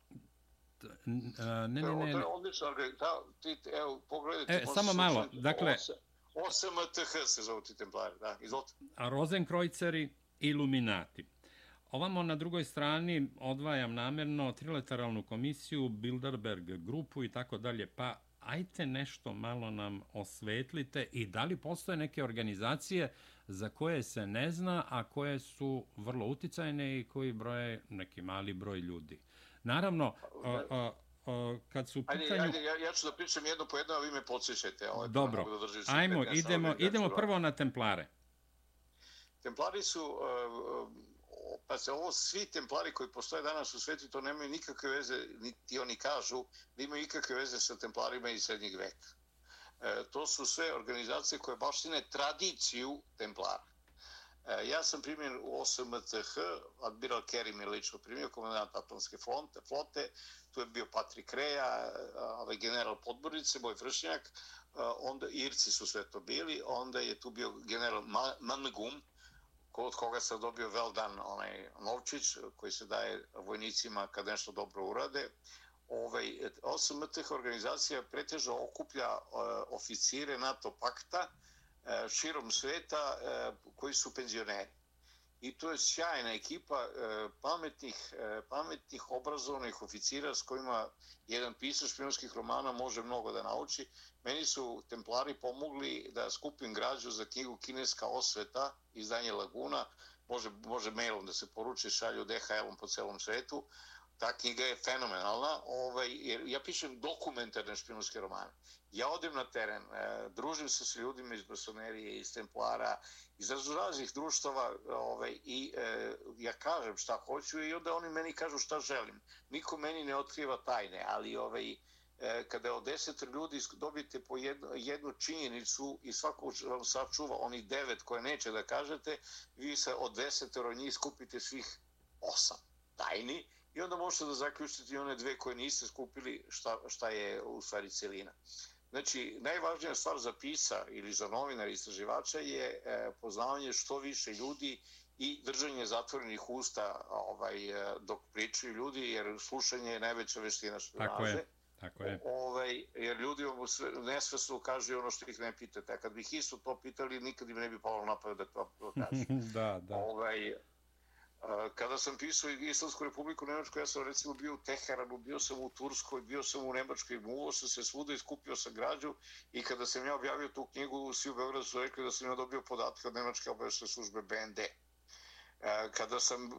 Ne, ne, ne. To je odlično, da, ti, evo, pogledajte. E, samo malo, dakle, OSMTH se zove ti templari, da, izvolite. A Rosenkreuzeri, Illuminati. Ovamo na drugoj strani odvajam namjerno trilateralnu komisiju, Bilderberg grupu i tako dalje. Pa ajte nešto malo nam osvetlite i da li postoje neke organizacije za koje se ne zna, a koje su vrlo uticajne i koji broje neki mali broj ljudi. Naravno, a, a, kad su u pitanju... Ajde, ajde, ja, ja ću da pričam jedno po jedno, a vi me podsjećajte. Ovaj, Dobro, da ajmo, idemo, idemo prvo na Templare. Templari su, eh, pa se ovo svi Templari koji postoje danas u svetu, to nemaju nikakve veze, niti oni kažu, da imaju ikakve veze sa Templarima iz srednjeg veka. Eh, to su sve organizacije koje baštine tradiciju Templara. Eh, ja sam primjen u OSMTH, admiral Kerim je lično primio, komandant Atlantske flote, flote, tu je bio Patrik Reja, ovaj general Podbornice, moj vršnjak, onda Irci su sve to bili, onda je tu bio general Mangum, od koga sam dobio Veldan, onaj Novčić, koji se daje vojnicima kad nešto dobro urade. Ovaj, OSMTH organizacija pretežno okuplja e, oficire NATO pakta, E, širom sveta e, koji su penzioneri. I to je sjajna ekipa e, pametnih, e, pametnih obrazovnih oficira s kojima jedan pisač špionskih romana može mnogo da nauči. Meni su templari pomogli da skupim građu za knjigu Kineska osveta, izdanje Laguna, može, može mailom da se poruči, šalju DHL-om po celom svetu. Ta knjiga je fenomenalna, ovaj, jer ja pišem dokumentarne špionske romane ja odem na teren, e, družim se s ljudima iz masonerije, iz templara, iz raznih društava ovaj, i e, ja kažem šta hoću i onda oni meni kažu šta želim. Niko meni ne otkriva tajne, ali ovaj, e, kada od deset ljudi dobijete po jednu, jednu činjenicu i svako vam sačuva oni devet koje neće da kažete, vi se od desetero njih skupite svih osam tajni i onda možete da zaključite i one dve koje niste skupili šta, šta je u stvari celina. Znači, najvažnija stvar za pisa ili za novinar istraživača je e, poznavanje što više ljudi i držanje zatvorenih usta ovaj, dok pričaju ljudi, jer slušanje je najveća veština što Tako je. Tako je. Ovaj, jer ljudi vam sve, nesvesno kažu ono što ih ne pitate. A kad bih isto to pitali, nikad im ne bi palo napad da to, to (laughs) kažu. da, da. Ovaj, kada sam pisao Islamsku republiku Nemačku, ja sam recimo bio u Teheranu, bio sam u Turskoj, bio sam u Nemačkoj, muo sam se svuda, iskupio sam građu i kada sam ja objavio tu knjigu, svi u Beogradu su rekli da sam ja dobio podatke od Nemačke obavešne službe BND. E, kada sam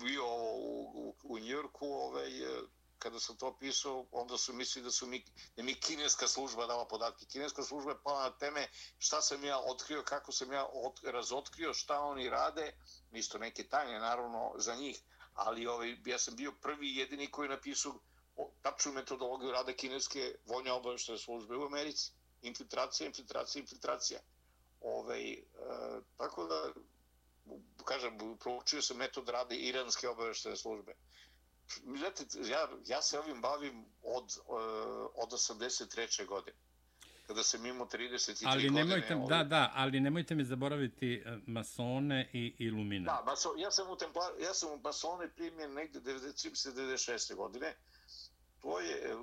bio u, u, u Njurku, ovaj, e, kada sam to pisao, onda su mislili da su mi, da mi kineska služba dala podatke. Kineska služba je pala na teme šta sam ja otkrio, kako sam ja od, razotkrio, šta oni rade, isto neke tajne, naravno, za njih, ali ovaj, ja sam bio prvi jedini koji napisao tačnu metodologiju rada kineske vojne obaveštene službe u Americi. Infiltracija, infiltracija, infiltracija. Ovaj, e, tako da, kažem, proučio sam metod rade iranske obaveštene službe. Znate, ja, ja se ovim bavim od, uh, od 83. godine kada sam imao 33 ali nemojte, godine. Da, da, ali nemojte mi zaboraviti e, masone i ilumine. Da, maso, ja, sam u templa, ja sam u masone primjen negde 96. godine. To je, e,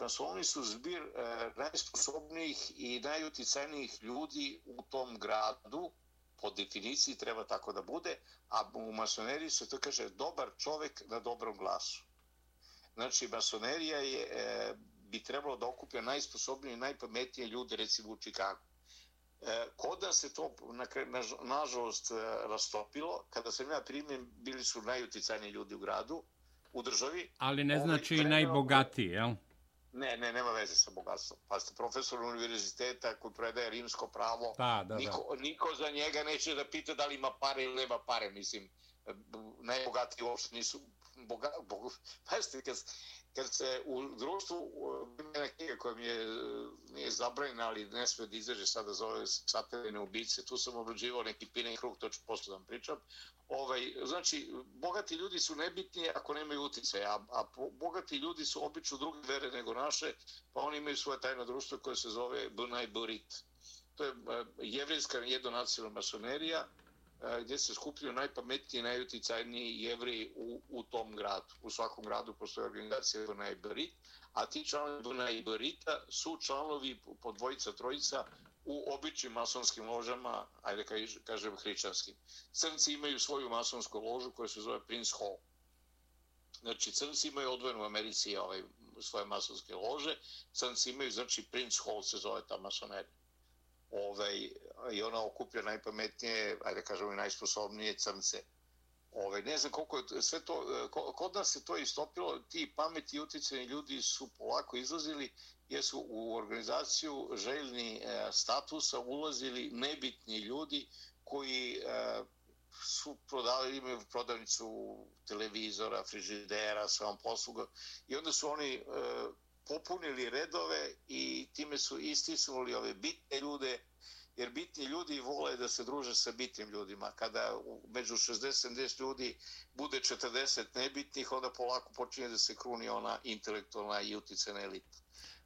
masoni su zbir uh, najsposobnijih i najuticajnijih ljudi u tom gradu, po definiciji treba tako da bude, a u masoneriji se to kaže dobar čovek na dobrom glasu. Znači, masonerija je, e, bi trebalo da okuplja najsposobnije i najpametnije ljude, recimo u Čikagu. E, kod nas se to, na, na, nažalost, e, rastopilo. Kada sam ja primjen, bili su najuticajniji ljudi u gradu, u državi. Ali ne znači i najbogatiji, jel? Ne, ne, nema veze sa bogatstvom. Pa ste profesor univerziteta koji predaje rimsko pravo. Da, da, niko, da. niko za njega neće da pita da li ima pare ili nema pare. Mislim, najbogatiji uopšte nisu boga, boga, (laughs) pa ste, kad, kad se u društvu, ima knjiga koja mi je, nije zabranjena, ali ne sve da izaže sada zove sateline ubice, tu sam obrađivao neki pinen krug, to ću posle da vam pričam. Ovaj, znači, bogati ljudi su nebitni ako nemaju utjecaj, a, a bogati ljudi su obično druge vere nego naše, pa oni imaju svoje tajno društvo koje se zove Bunaj Burit. To je e, jevrijska jednonacionalna masonerija, E, gdje se skupljaju najpametniji najuticajniji jevri u, u tom gradu. U svakom gradu postoje organizacija Duna i a ti članovi Duna i su članovi po dvojica, trojica u običnim masonskim ložama, ajde kažem hrišćanskim. Crnci imaju svoju masonsku ložu koja se zove Prince Hall. Znači, crnci imaju odvojenu u Americi ovaj, svoje masonske lože, crnci imaju, znači, Prince Hall se zove ta masonerija ovaj, i ona okuplja najpametnije, ajde kažemo i najsposobnije crnce. Ovaj, ne znam koliko je sve to, e, kod nas se to istopilo, ti pameti i utjeceni ljudi su polako izlazili, jer su u organizaciju željni e, statusa ulazili nebitni ljudi koji e, su prodali, imaju prodavnicu televizora, frižidera, svom posluga i onda su oni popunili redove i time su istisnuli ove bitne ljude, jer bitni ljudi vole da se druže sa bitnim ljudima. Kada među 60-70 ljudi bude 40 nebitnih, onda polako počinje da se kruni ona intelektualna i uticena elita.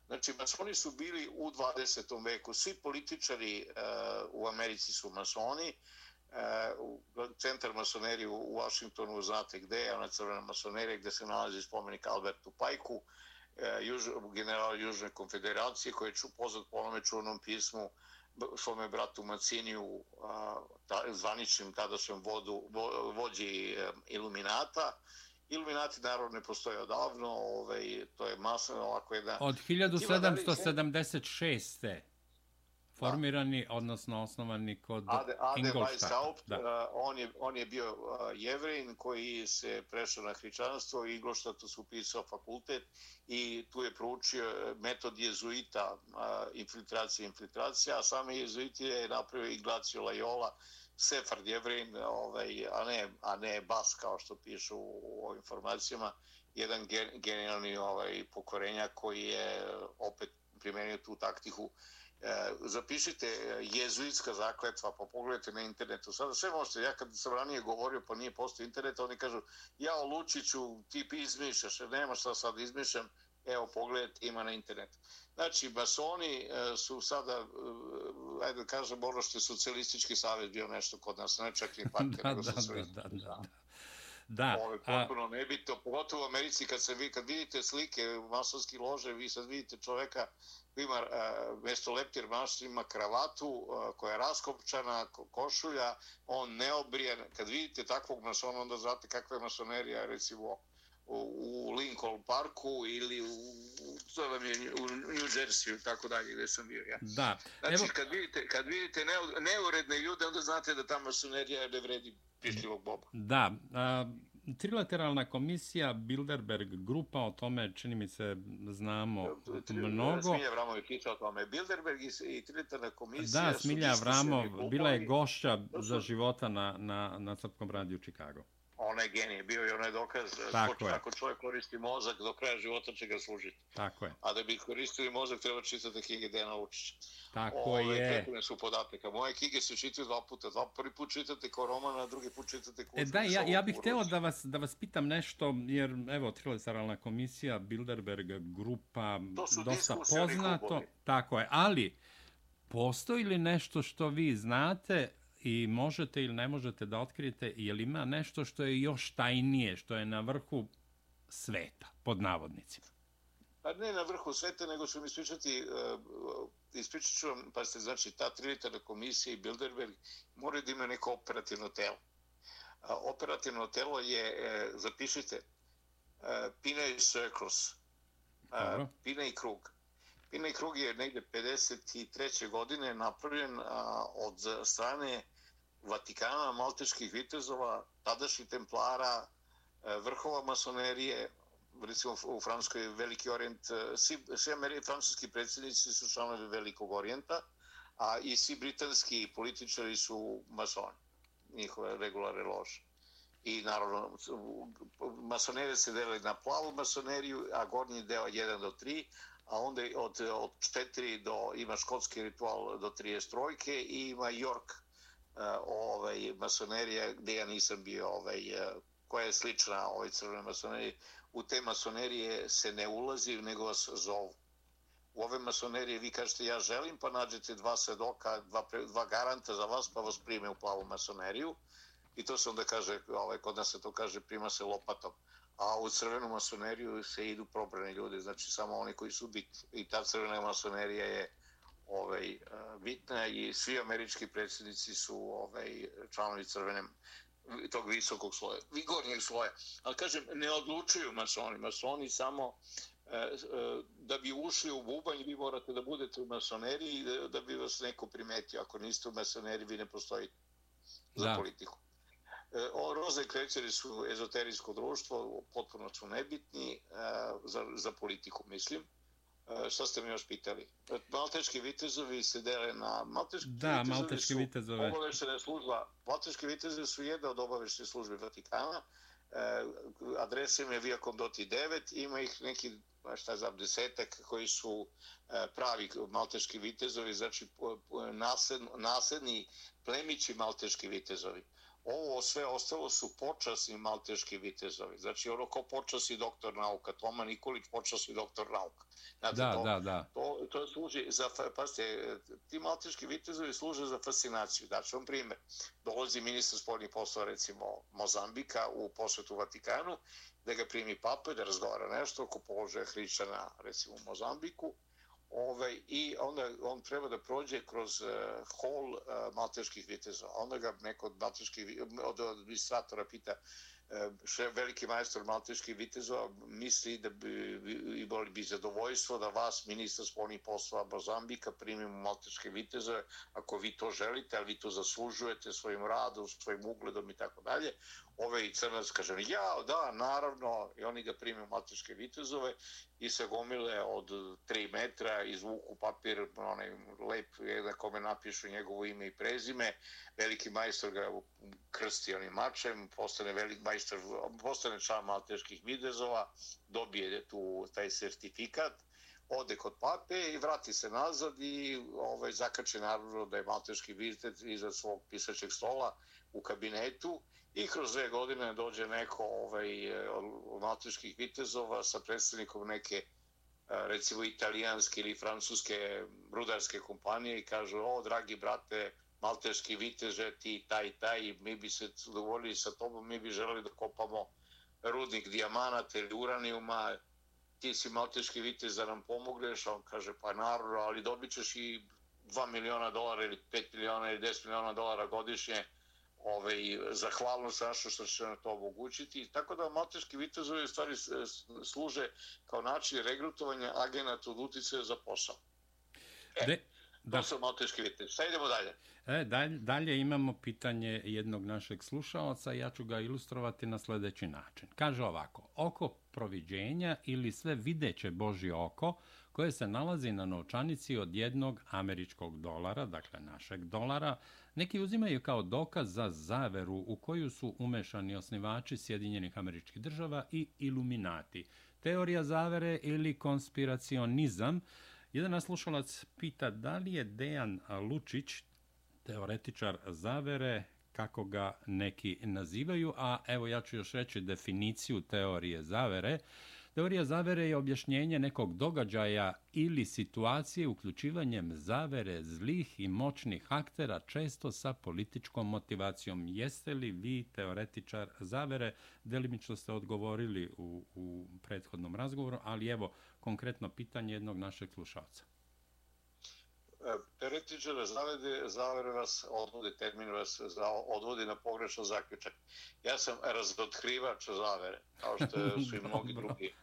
Znači, masoni su bili u 20. veku. Svi političari uh, u Americi su masoni. Uh, centar masonerije u Washingtonu, znate gde je, ona crvena masonerija gde se nalazi spomenik Albertu Pajku. Uh, juž, general Južne konfederacije koji je ču, poznat po onome čunom pismu svome bratu Maciniju, ta, zvaničnim tadašnjem vodu, vo, vođi e, Iluminata. Iluminati naravno ne postoje odavno, ovaj, to je masno ovako jedna... Od 1776 formirani, da. odnosno osnovani kod Ade, Ade Ingolstadta. Da. Uh, on, je, on je bio uh, jevrin koji se prešao na hričanstvo i Ingolstadtu su upisao fakultet i tu je proučio metod jezuita, uh, infiltracija, infiltracija, a same jezuiti je napravio Ignacio Lajola, Sefard jevrin, ovaj, a, ne, a ne Bas kao što pišu u, u informacijama, jedan genijalni ovaj, pokorenja koji je opet primenio tu taktiku E, zapišite jezuitska zakletva, pa pogledajte na internetu. Sada sve možete, ja kad sam ranije govorio, pa nije postoji internet, oni kažu, ja o Lučiću ti izmišljaš, nema šta sad izmišljam, Evo, pogledajte, ima na internetu. Znači, masoni e, su sada, e, ajde da kažem, ono što je socijalistički savjet bio nešto kod nas, ne čak ni (laughs) partija, nego da, da, da, da, da. Da. Ovo je potpuno a... nebito, pogotovo u Americi kad se vi, kad vidite slike masonskih lože, vi sad vidite čoveka koji ima uh, mesto leptir maš, ima kravatu uh, koja je raskopčana, ko, košulja, on neobrijen. Kad vidite takvog masona, onda znate kakva je masonerija, recimo, u, Lincoln Parku ili u, u, u New Jersey tako dalje gdje sam bio ja. Da. Znači Evo... kad vidite, kad vidite neuredne ljude onda znate da ta masonerija ne vredi pišljivog boba. Da. A, trilateralna komisija Bilderberg grupa o tome čini mi se znamo tri, mnogo. Smilja Vramov je pisao o tome. Bilderberg i trilateralna komisija Da, Smilja Vramov bila je gošća za života na, na, na Srpkom radiju Chicago onaj genij bio i onaj dokaz Tako ako čovjek koristi mozak do kraja života će ga služiti. Tako je. A da bi koristili mozak treba čitati knjige Dejana Vučića. Tako Ove, je. Ove su podataka. Moje knjige se čitaju dva puta. Dva prvi put čitate kao roman, a drugi put čitate kao... E da, ja, ja bih htio da vas, da vas pitam nešto, jer evo, Trilateralna komisija, Bilderberg grupa, dosta poznato. Tako je, ali postoji li nešto što vi znate i možete ili ne možete da otkrijete je li ima nešto što je još tajnije, što je na vrhu sveta, pod navodnicima? Pa ne na vrhu sveta, nego ću mi ispričati, uh, ispričat ću vam, pa ste znači, ta trilitarna komisija i Bilderberg moraju da ima neko operativno telo. Uh, operativno telo je, uh, zapišite, uh, Pina i Circles, uh, Pina i Krug. Pina i Krug je negde 53. godine napravljen uh, od strane Vatikana, malteških vitezova, tadašnjih templara, e, vrhova masonerije, recimo u Francuskoj veliki orient, e, svi, svi Ameri, francuski predsjednici su članovi velikog orijenta, a i svi britanski političari su masoni, njihove regulare lože. I naravno, masonerije se dele na plavu masoneriju, a gornji deo 1 do 3, a onda od, od 4 do, ima škotski ritual do 33 i ima York E, ovaj masonerija gdje ja nisam bio ovaj e, koja je slična ovoj crvenoj masoneriji u te masonerije se ne ulazi nego vas zovu. U ove masonerije vi kažete ja želim pa nađete dva svedoka dva, dva garanta za vas pa vas prime u plavu masoneriju. I to se onda kaže ovaj, kod nas se to kaže prima se lopatom. A u crvenu masoneriju se idu probrani ljudi znači samo oni koji su bit. I ta crvena masonerija je ovaj eh, bitna i svi američki predsjednici su ovaj članovi crvene tog visokog sloja, vi gornjeg sloja. Ali kažem, ne odlučuju masoni. Masoni samo e, e, da bi ušli u bubanj, vi morate da budete u masoneriji da, da bi vas neko primetio. Ako niste u masoneriji, vi ne postojite za da. politiku. E, o, Roze krećeri su ezoterijsko društvo, potpuno su nebitni e, za, za politiku, mislim. E, šta ste mi još pitali? Malteški vitezovi se dele na... Malteški da, Malteški vitezovi. Obaveštene služba. Malteški vitezovi su jedna od obaveštene službe Vatikana. E, adresa im je Via Condoti 9. Ima ih neki, šta znam, desetak koji su e, pravi malteški vitezovi, znači nasled, nasledni plemići malteški vitezovi ovo sve ostalo su počasni malteški vitezovi. Znači, ono ko počasni doktor nauka, Toma Nikolić počasni doktor nauka. Znate, da, to, da, da. To, to služi za, pazite, ti malteški vitezovi služe za fascinaciju. Znači, on primjer, dolazi ministar spodnjih poslova, recimo, Mozambika u posvetu Vatikanu, da ga primi papa da razgovara nešto oko položaja hrišćana, recimo, u Mozambiku, ovaj, i onda on treba da prođe kroz uh, hol uh, malteških viteza. Onda ga neko od malteških od administratora pita eh, še veliki majstor malteških vitezova misli da bi imali bi zadovoljstvo da vas, ministar spolnih poslova Bozambika, primimo malteške vitezove ako vi to želite, ali vi to zaslužujete svojim radom, svojim ugledom i tako dalje. Ove i crnac kaže, ja, da, naravno, i oni ga prime u matičke vitezove i se gomile od 3 metra, izvuku papir, onaj lep, na kome napišu njegovo ime i prezime, veliki majstor ga krsti onim mačem, postane veliki majstor, postane član matičkih vitezova, dobije tu taj sertifikat, ode kod pape i vrati se nazad i ovaj, zakače naravno da je malteški videz iza svog pisačeg stola u kabinetu i kroz dve godine dođe neko ovaj, od malteških vitezova sa predstavnikom neke e, recimo italijanske ili francuske rudarske kompanije i kažu, o, dragi brate, malteški viteže, ti, taj, taj, mi bi se dovoljili sa tobom, mi bi želeli da kopamo rudnik dijamanata ili uranijuma, ti si malteški vitez da nam pomogneš, on kaže, pa naravno, ali dobit ćeš i 2 miliona dolara ili 5 miliona ili 10 miliona dolara godišnje, ovaj, zahvalnost našto što će na to omogućiti. Tako da malteški vitezovi stvari služe kao način regrutovanja agenata od utice za posao. E, De, da. to su malteški vitez. Šta idemo dalje? E, dalje, dalje imamo pitanje jednog našeg slušalca, ja ću ga ilustrovati na sljedeći način. Kaže ovako, oko proviđenja ili sve videće Božje oko, koje se nalazi na novčanici od jednog američkog dolara, dakle našeg dolara, neki uzimaju kao dokaz za zaveru u koju su umešani osnivači Sjedinjenih američkih država i iluminati. Teorija zavere ili konspiracionizam. Jedan naslušalac pita da li je Dejan Lučić, teoretičar zavere, kako ga neki nazivaju, a evo ja ću još reći definiciju teorije zavere. Teorija zavere je objašnjenje nekog događaja ili situacije uključivanjem zavere zlih i moćnih aktera, često sa političkom motivacijom. Jeste li vi teoretičar zavere? Delimično ste odgovorili u, u prethodnom razgovoru, ali evo konkretno pitanje jednog našeg slušalca. E, teoretičar zavere, zavere vas odvodi, termin vas odvodi na pogrešan zaključak. Ja sam razotkrivač zavere, kao što su i (laughs) mnogi drugi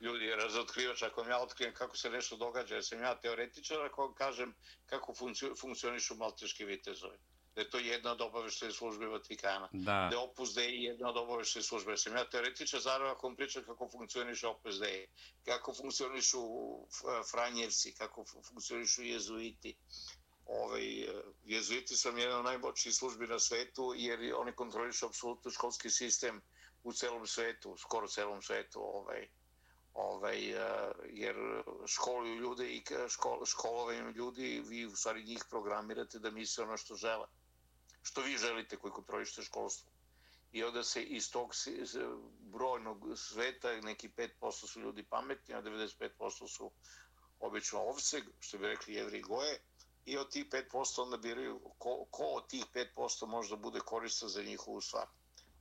ljudi razotkrivač, ako vam ja otkrijem kako se nešto događa, jer sam ja teoretičar, ako vam kažem kako funkcionišu malteški vitezovi. Da je to jedna od obaveštene službe Vatikana. Da. Da je Opus Dei jedna od obaveštene službe. Ja sam ja teoretičar, zarava ako vam pričam kako funkcioniše Opus Dei, kako funkcionišu Franjevci, kako funkcionišu jezuiti. Ove, ovaj, jezuiti sam jedan od najboljših službi na svetu, jer oni kontrolišu apsolutno školski sistem u celom svetu, skoro celom svetu. Ovaj ovaj, eh, jer školuju ljude i škol, školovanjem ljudi, vi u stvari njih programirate da misle ono što žele. Što vi želite koji kontrolište školstvo. I onda se iz tog brojnog sveta neki 5% su ljudi pametni, a 95% su obično ovce, što bi rekli jevri goje, i od tih 5% onda biraju ko, ko od tih 5% možda bude koristan za njihovu stvar.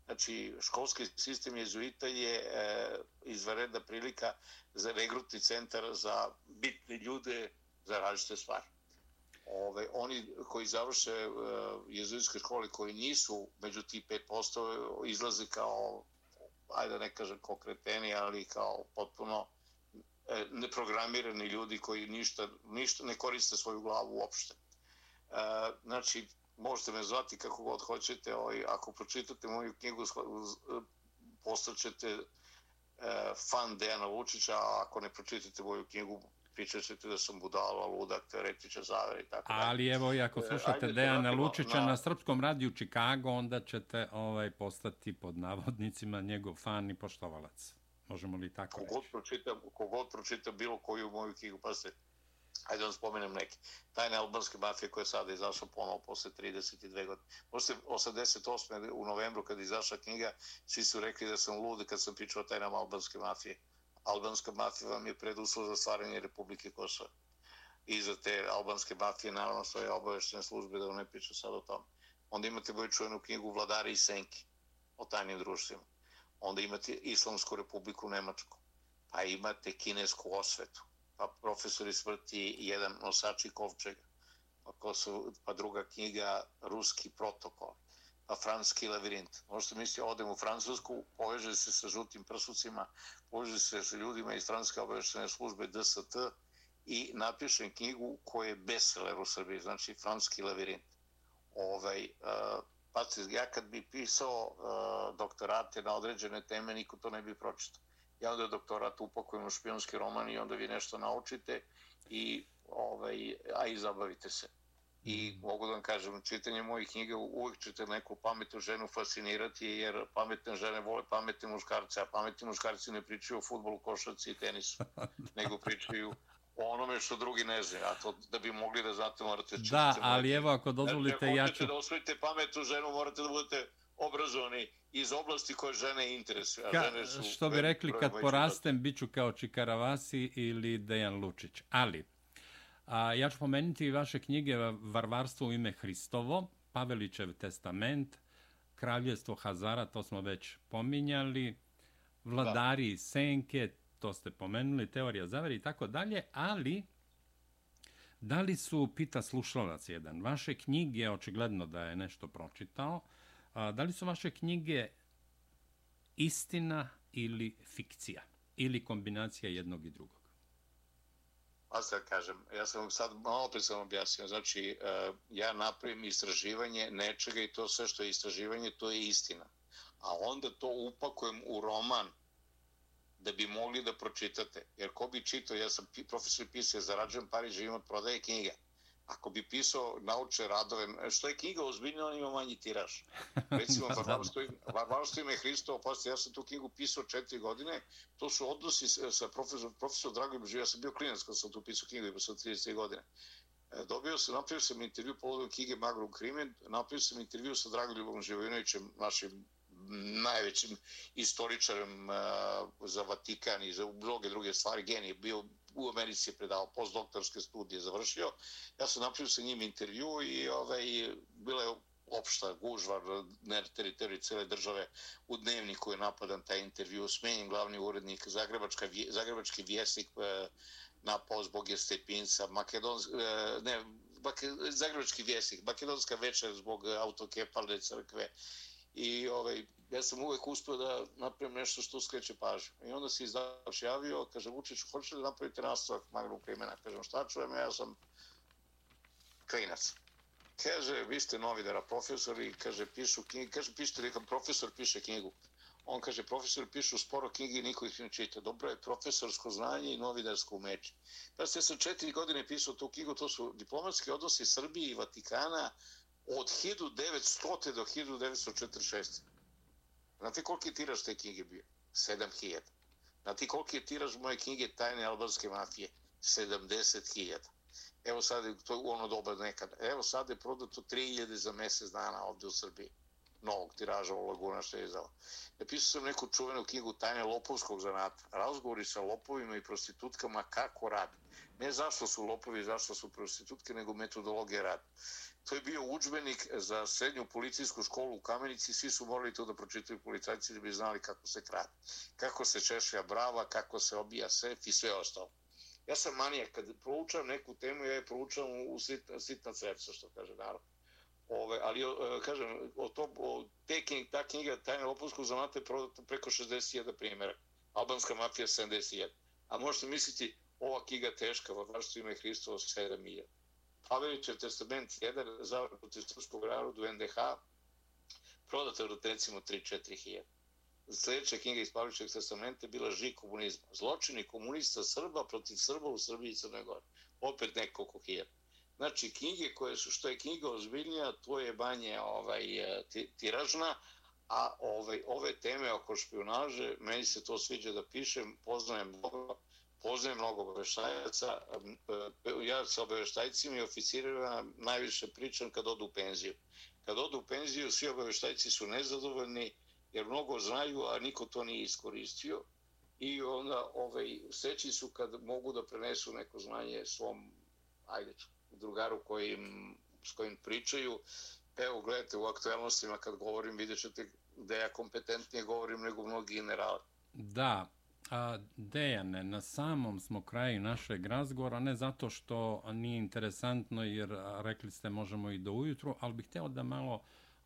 Znači, školski sistem jezuita je e, izvaredna prilika za regrutni centar za bitne ljude za različite stvari. Ove, oni koji završe e, uh, jezuitske škole koji nisu među ti 5% izlaze kao, ajde ne kažem kokreteni, ali kao potpuno e, neprogramirani ljudi koji ništa, ništa ne koriste svoju glavu uopšte. E, znači, možete me zvati kako god hoćete, ovaj, ako pročitate moju knjigu, postaćete e, fan Dejana Vučića, a ako ne pročitate moju knjigu, pričat ćete da sam budala, ludak, teoretiča, zaver i tako Ali evo, i ako e, slušate e, Dejana Lučića na... na srpskom radiju Chicago, onda ćete ovaj postati pod navodnicima njegov fan i poštovalac. Možemo li tako kogod reći? Pročita, kogod pročita bilo koju moju knjigu, pa se Ajde vam spomenem neke. Tajne albanske mafije koja je sada izašla ponovo posle 32 godine. Posle 88. u novembru kada je izašla knjiga, svi su rekli da sam lud kad sam pričao o tajnama albanske mafije. Albanska mafija vam je preduslov za stvaranje Republike Kosova. I za te albanske mafije naravno svoje obaveštene službe, da vam ne pričam sad o tom. Onda imate boju čuvenu knjigu Vladari i Senki o tajnim društvima. Onda imate Islamsku republiku Nemačku. Pa imate kinesku osvetu pa profesori smrti jedan nosači kovčega, pa, ko su, pa druga knjiga Ruski protokol, pa Franski lavirint. Možete misliti, odem u Francusku, poveže se sa žutim prsucima, poveže se sa ljudima iz Stranske obaveštene službe DST i napišem knjigu koja je bestseller u Srbiji, znači Franski lavirint. Ovaj, uh, pa ja kad bi pisao uh, doktorate na određene teme, niko to ne bi pročitao ja onda doktorat upakujem u špionski roman i onda vi nešto naučite i ovaj, a i zabavite se. I mogu da vam kažem, čitanje mojih knjiga uvijek ćete neku pametnu ženu fascinirati, jer pametne žene vole pametne muškarce, a pametni muškarci ne pričaju o futbolu, košarci i tenisu, (laughs) nego pričaju o onome što drugi ne zna, a to da bi mogli da znate morate čitati. Da, ali evo ako dozvolite, ja ću... da osvojite pametnu ženu, morate da budete obrazovani iz oblasti koje žene interesuju. Ka, žene su što bi rekli, kad porastem, bit ću kao Čikaravasi ili Dejan Lučić. Ali, a, ja ću pomenuti vaše knjige Varvarstvo u ime Hristovo, Pavelićev testament, Kraljevstvo Hazara, to smo već pominjali, Vladari da. Senke, to ste pomenuli, Teorija zavere i tako dalje, ali da li su, pita slušalac jedan, vaše knjige, očigledno da je nešto pročitao, a, da li su vaše knjige istina ili fikcija? Ili kombinacija jednog i drugog? Pa sad kažem, ja sam sad malo pre sam objasnio, znači e, ja napravim istraživanje nečega i to sve što je istraživanje, to je istina. A onda to upakujem u roman da bi mogli da pročitate. Jer ko bi čitao, ja sam profesor pisao, zarađujem pari, živim od prodaje knjiga. Ako bi pisao nauče radove, što je knjiga ozbiljna, on ima manji tiraž. Recimo, (laughs) Varvarstvo ime Hristo, opasti, ja sam tu knjigu pisao četiri godine, to su odnosi sa profesor, profesor Dragoljub Živ, ja sam bio klinac kad sam tu pisao knjigu, imao sam 33 godine. E, dobio sam, napravio sam intervju povodom knjige Magrum Krimen, napravio sam intervju sa Dragoljubom Živojinovićem, našim najvećim istoričarem uh, za Vatikan i za mnoge druge stvari, genij, bio u Americi je predao postdoktorske studije, završio. Ja sam napravio sa njim intervju i ovaj, bila je opšta gužva na teritoriji cele države u dnevniku je napadan taj intervju, smenjen glavni urednik Zagrebačka, Zagrebački vjesnik na napao zbog Estepinca, Makedonsk, uh, ne, Zagrebački vjesnik, Makedonska večer zbog autokepalne crkve i ovaj, ja sam uvek uspio da napravim nešto što skreće pažnju. I onda se izdavač javio, kaže, Vučić, hoćete da napravite nastavak Magnum Krimena? Kažem, šta čujem, ja sam klinac. Kaže, vi ste novidara, profesor i kaže, pišu knjige, kaže, pišite li profesor piše knjigu. On kaže, profesor pišu sporo knjige i niko ih ne čita. Dobro je profesorsko znanje i novinarsko umeće. Pa ste sa četiri godine pisao tu knjigu, to su diplomatski odnosi Srbije i Vatikana, od 1900. do 1946. Znate koliki je tiraž te knjige bio? 7000. Znate koliki je tiraž moje knjige Tajne albanske mafije? 70.000. Evo sad, to je ono doba nekad. Evo sad je prodato 3000 za mjesec dana ovdje u Srbiji. Novog tiraža u Laguna što je izdala. Napisao sam neku čuvenu knjigu Tajne lopovskog zanata. Razgovori sa lopovima i prostitutkama kako radi. Ne zašto su lopovi, zašto su prostitutke, nego metodologije radi. To je bio učbenik za srednju policijsku školu u Kamenici. Svi su morali to da pročitaju policajci da bi znali kako se krade. Kako se češlja brava, kako se obija sef i sve ostalo. Ja sam manijak. Kad proučam neku temu, ja je proučam u sitna, sitna srca, što kaže narod. Ove, ali, o, kažem, o to, o te knjige, ta knjiga Tajna Lopovskog zanata je prodata preko 60.000 primjera. Albanska mafija 71. A možete misliti, ova knjiga teška, vaš ime Hristova 7.000. Pavelićev testament 1 za protiv srpskog narodu NDH prodata od recimo 3-4 hiljada. Sljedeća knjiga iz Pavelićevog testamenta je bila Ži komunizma. Zločini komunista Srba protiv Srba u Srbiji i Crnoj Gori. Opet nekoliko hiljada. Znači, knjige koje su, što je knjiga ozbiljnija, to je banje ovaj, e, tiražna, a ovaj, ove teme oko špionaže, meni se to sviđa da pišem, poznajem mnogo, poznajem mnogo obaveštajaca. Ja sa obaveštajcima i oficirima najviše pričam kad odu u penziju. Kad odu u penziju, svi obaveštajci su nezadovoljni jer mnogo znaju, a niko to nije iskoristio. I onda ovaj, sreći su kad mogu da prenesu neko znanje svom ajde, drugaru kojim, s kojim pričaju. Pa evo, gledajte, u aktualnostima kad govorim, vidjet ćete da ja kompetentnije govorim nego mnogi generali. Da, A, Dejane, na samom smo kraju našeg razgovora, ne zato što nije interesantno, jer rekli ste možemo i do ujutru, ali bih htio da malo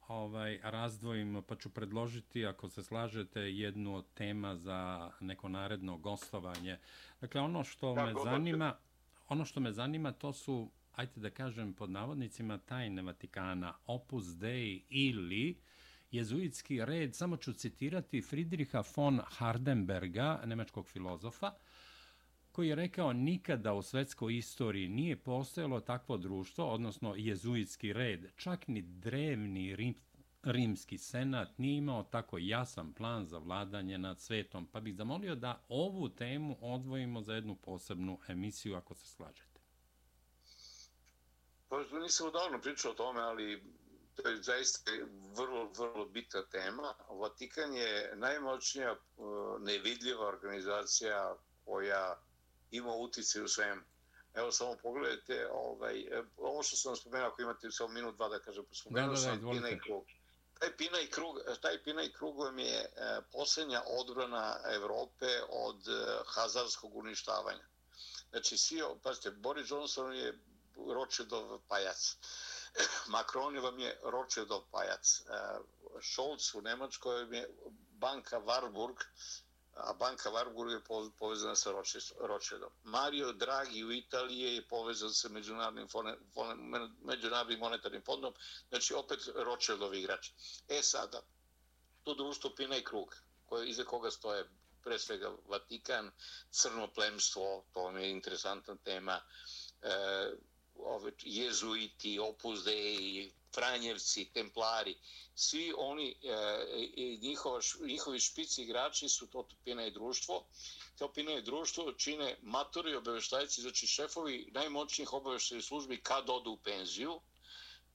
ovaj razdvojim, pa ću predložiti, ako se slažete, jednu od tema za neko naredno gostovanje. Dakle, ono što me zanima, ono što me zanima, to su, ajte da kažem pod navodnicima, tajne Vatikana, Opus Dei ili jezuitski red, samo ću citirati Friedricha von Hardenberga, nemačkog filozofa, koji je rekao nikada u svetskoj istoriji nije postojalo takvo društvo, odnosno jezuitski red, čak ni drevni rim, rimski senat nije imao tako jasan plan za vladanje nad svetom, pa bih zamolio da ovu temu odvojimo za jednu posebnu emisiju, ako se slažete. Pa nisam odavno pričao o tome, ali to je zaista vrlo, vrlo bitna tema. Vatikan je najmoćnija nevidljiva organizacija koja ima utjecaj u svemu. Evo samo pogledajte, ovaj, ovo što sam spomenuo, ako imate samo minut, dva da kažem, spomenuo da, da, sam Pina i krug. Taj Pina i krug, taj Pina i krug vam je e, posljednja odbrana Evrope od e, hazarskog uništavanja. Znači, svi, pazite, Boris Johnson je Rothschildov pajac. Macron vam je Rothschildov pajac. E, Scholz u Nemačkoj je banka Warburg, a banka Warburg je povezana sa Rothschildom. Mario Draghi u Italiji je povezan sa Međunarodnim, Međunarodnim monetarnim fondom, znači opet Rothschildov igrač. E sada, to društvo Pina i Krug, koje, iza koga stoje pre svega Vatikan, crno plemstvo, to vam je interesantna tema, e, ove, jezuiti, opuze i Franjevci, Templari, svi oni, e, njihova, njihovi špici igrači su to Topina i društvo. Topina i društvo čine matori obaveštajci, znači šefovi najmoćnijih obaveštajnih službi kad odu u penziju.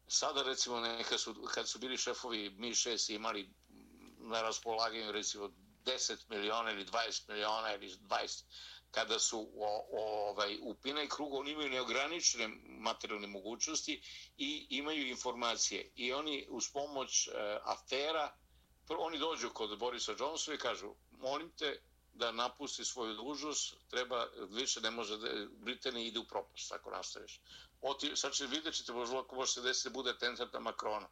Sada recimo neka su, kad su bili šefovi Mi-6 imali na raspolaganju recimo 10 miliona ili 20 miliona ili 20 kada su o, o, ovaj, u Pinaj krugu, oni imaju neograničene materijalne mogućnosti i imaju informacije. I oni uz pomoć e, afera, oni dođu kod Borisa Johnsona i kažu, molim te da napusti svoju dužnost, treba, više ne može da Britanija ide u propast, ako nastaviš. Oti, sad će vidjet ćete, možda ako može se desiti da bude tentat na Makrona.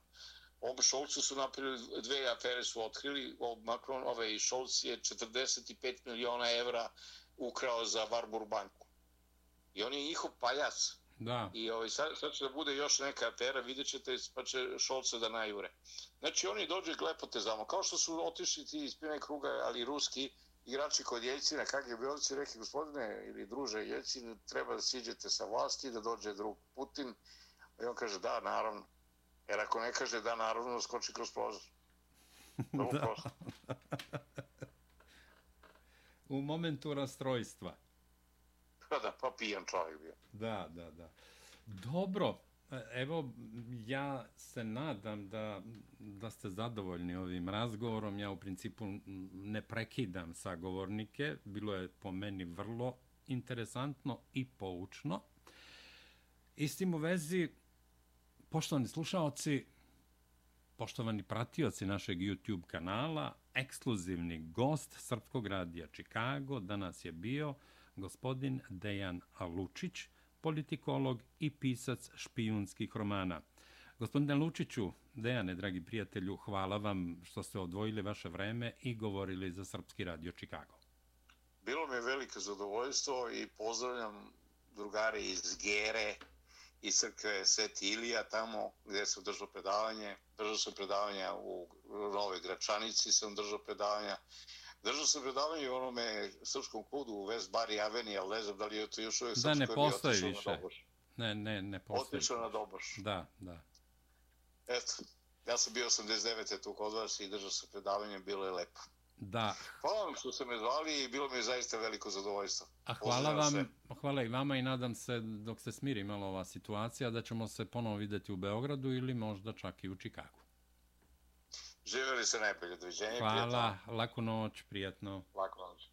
Oba Šolcu su napravili, dve afere su otkrili, Macron, ovaj Šolc je 45 miliona evra ukrao za Varbur banku. I on je njihov paljac. Da. I ovaj, sad, sad će da bude još neka afera, vidjet ćete, pa će Šolce da najure. Znači, oni dođu i glepote zamo. Kao što su otišli ti iz Pine kruga, ali ruski igrači kod Jeljcina, kak je će rekli, gospodine ili druže Jeljcin, treba da siđete sa vlasti, da dođe drug Putin. I on kaže, da, naravno. Jer ako ne kaže da, naravno, skoči kroz prozor. (laughs) da (laughs) u momentu rastrojstva. Pa da, pa pijan čovjek bio. Da, da, da. Dobro, evo, ja se nadam da, da ste zadovoljni ovim razgovorom. Ja u principu ne prekidam sa govornike. Bilo je po meni vrlo interesantno i poučno. Istim u vezi, poštovani slušalci, poštovani pratioci našeg YouTube kanala, ekskluzivni gost Srpskog radija Čikago danas je bio gospodin Dejan Lučić, politikolog i pisac špijunskih romana. Gospodine Lučiću, Dejane, dragi prijatelju, hvala vam što ste odvojili vaše vreme i govorili za Srpski radio Čikago. Bilo mi je veliko zadovoljstvo i pozdravljam drugare iz Gere, iz crkve Sveti Ilija, tamo gdje sam držao predavanje. Držao sam predavanja u Nove Gračanici, sam držao predavanja. Držao sam predavanje u onome srpskom kudu u West Bari Aveni, ali ne znam da li je to još uvijek srpsko. Da, ne postoji više. Ne, ne, ne postoji. Otišao na Doboš. Da, da. Eto, ja sam bio 89. tu kod vas i držao sam predavanje, bilo je lepo. Da. Hvala vam što ste me zvali i bilo mi je zaista veliko zadovoljstvo. A hvala vam, sve. hvala i vama i nadam se dok se smiri malo ova situacija da ćemo se ponovo videti u Beogradu ili možda čak i u Čikagu. Živjeli se najbolje, doviđenje. Hvala, prijatno. laku noć, prijatno. Laku noć.